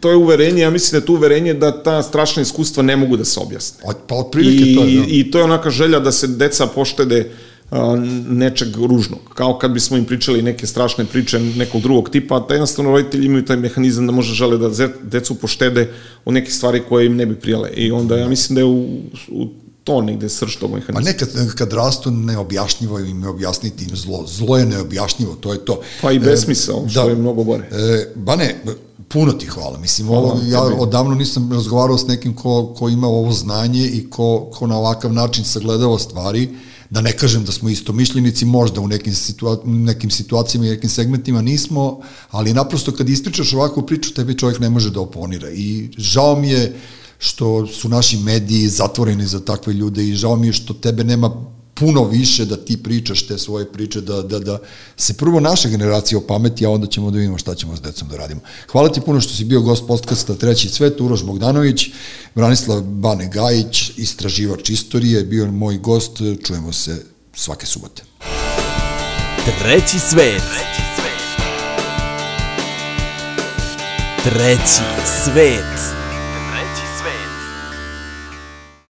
Speaker 3: to je uverenje, ja mislim da je to uverenje da ta strašna iskustva ne mogu da se objasne.
Speaker 1: Ja. Od, pa otprilike
Speaker 3: I,
Speaker 1: to je. Da.
Speaker 3: I to je onaka želja da se deca poštede nečeg ružnog. Kao kad bismo im pričali neke strašne priče nekog drugog tipa, da jednostavno roditelji imaju taj mehanizam da može žele da decu poštede od nekih stvari koje im ne bi prijale. I onda ja mislim da je u, u to negde srž tog
Speaker 1: Pa
Speaker 3: mehanizma.
Speaker 1: nekad kad rastu neobjašnjivo im ne objasniti im zlo. Zlo je neobjašnjivo, to je to.
Speaker 3: Pa i
Speaker 1: E,
Speaker 3: besmisao, što je mnogo gore.
Speaker 1: E, Bane, puno ti hvala. Mislim, ovo, ja
Speaker 3: tebi.
Speaker 1: odavno nisam razgovarao s nekim ko, ko ima ovo znanje i ko, ko na ovakav način sagledava stvari, da ne kažem da smo isto mišljenici, možda u nekim, situa nekim situacijama i nekim segmentima nismo, ali naprosto kad ispričaš ovakvu priču, tebi čovjek ne može da oponira. I žao mi je što su naši mediji zatvoreni za takve ljude i žao mi je što tebe nema puno više da ti pričaš te svoje priče, da, da, da se prvo naša generacija opameti, a onda ćemo da vidimo šta ćemo s decom da radimo. Hvala ti puno što si bio gost podcasta Treći svet, Uroš Bogdanović, Branislav Bane Gajić, istraživač istorije, bio je moj gost, čujemo se svake subote.
Speaker 2: Treći svet. Treći svet.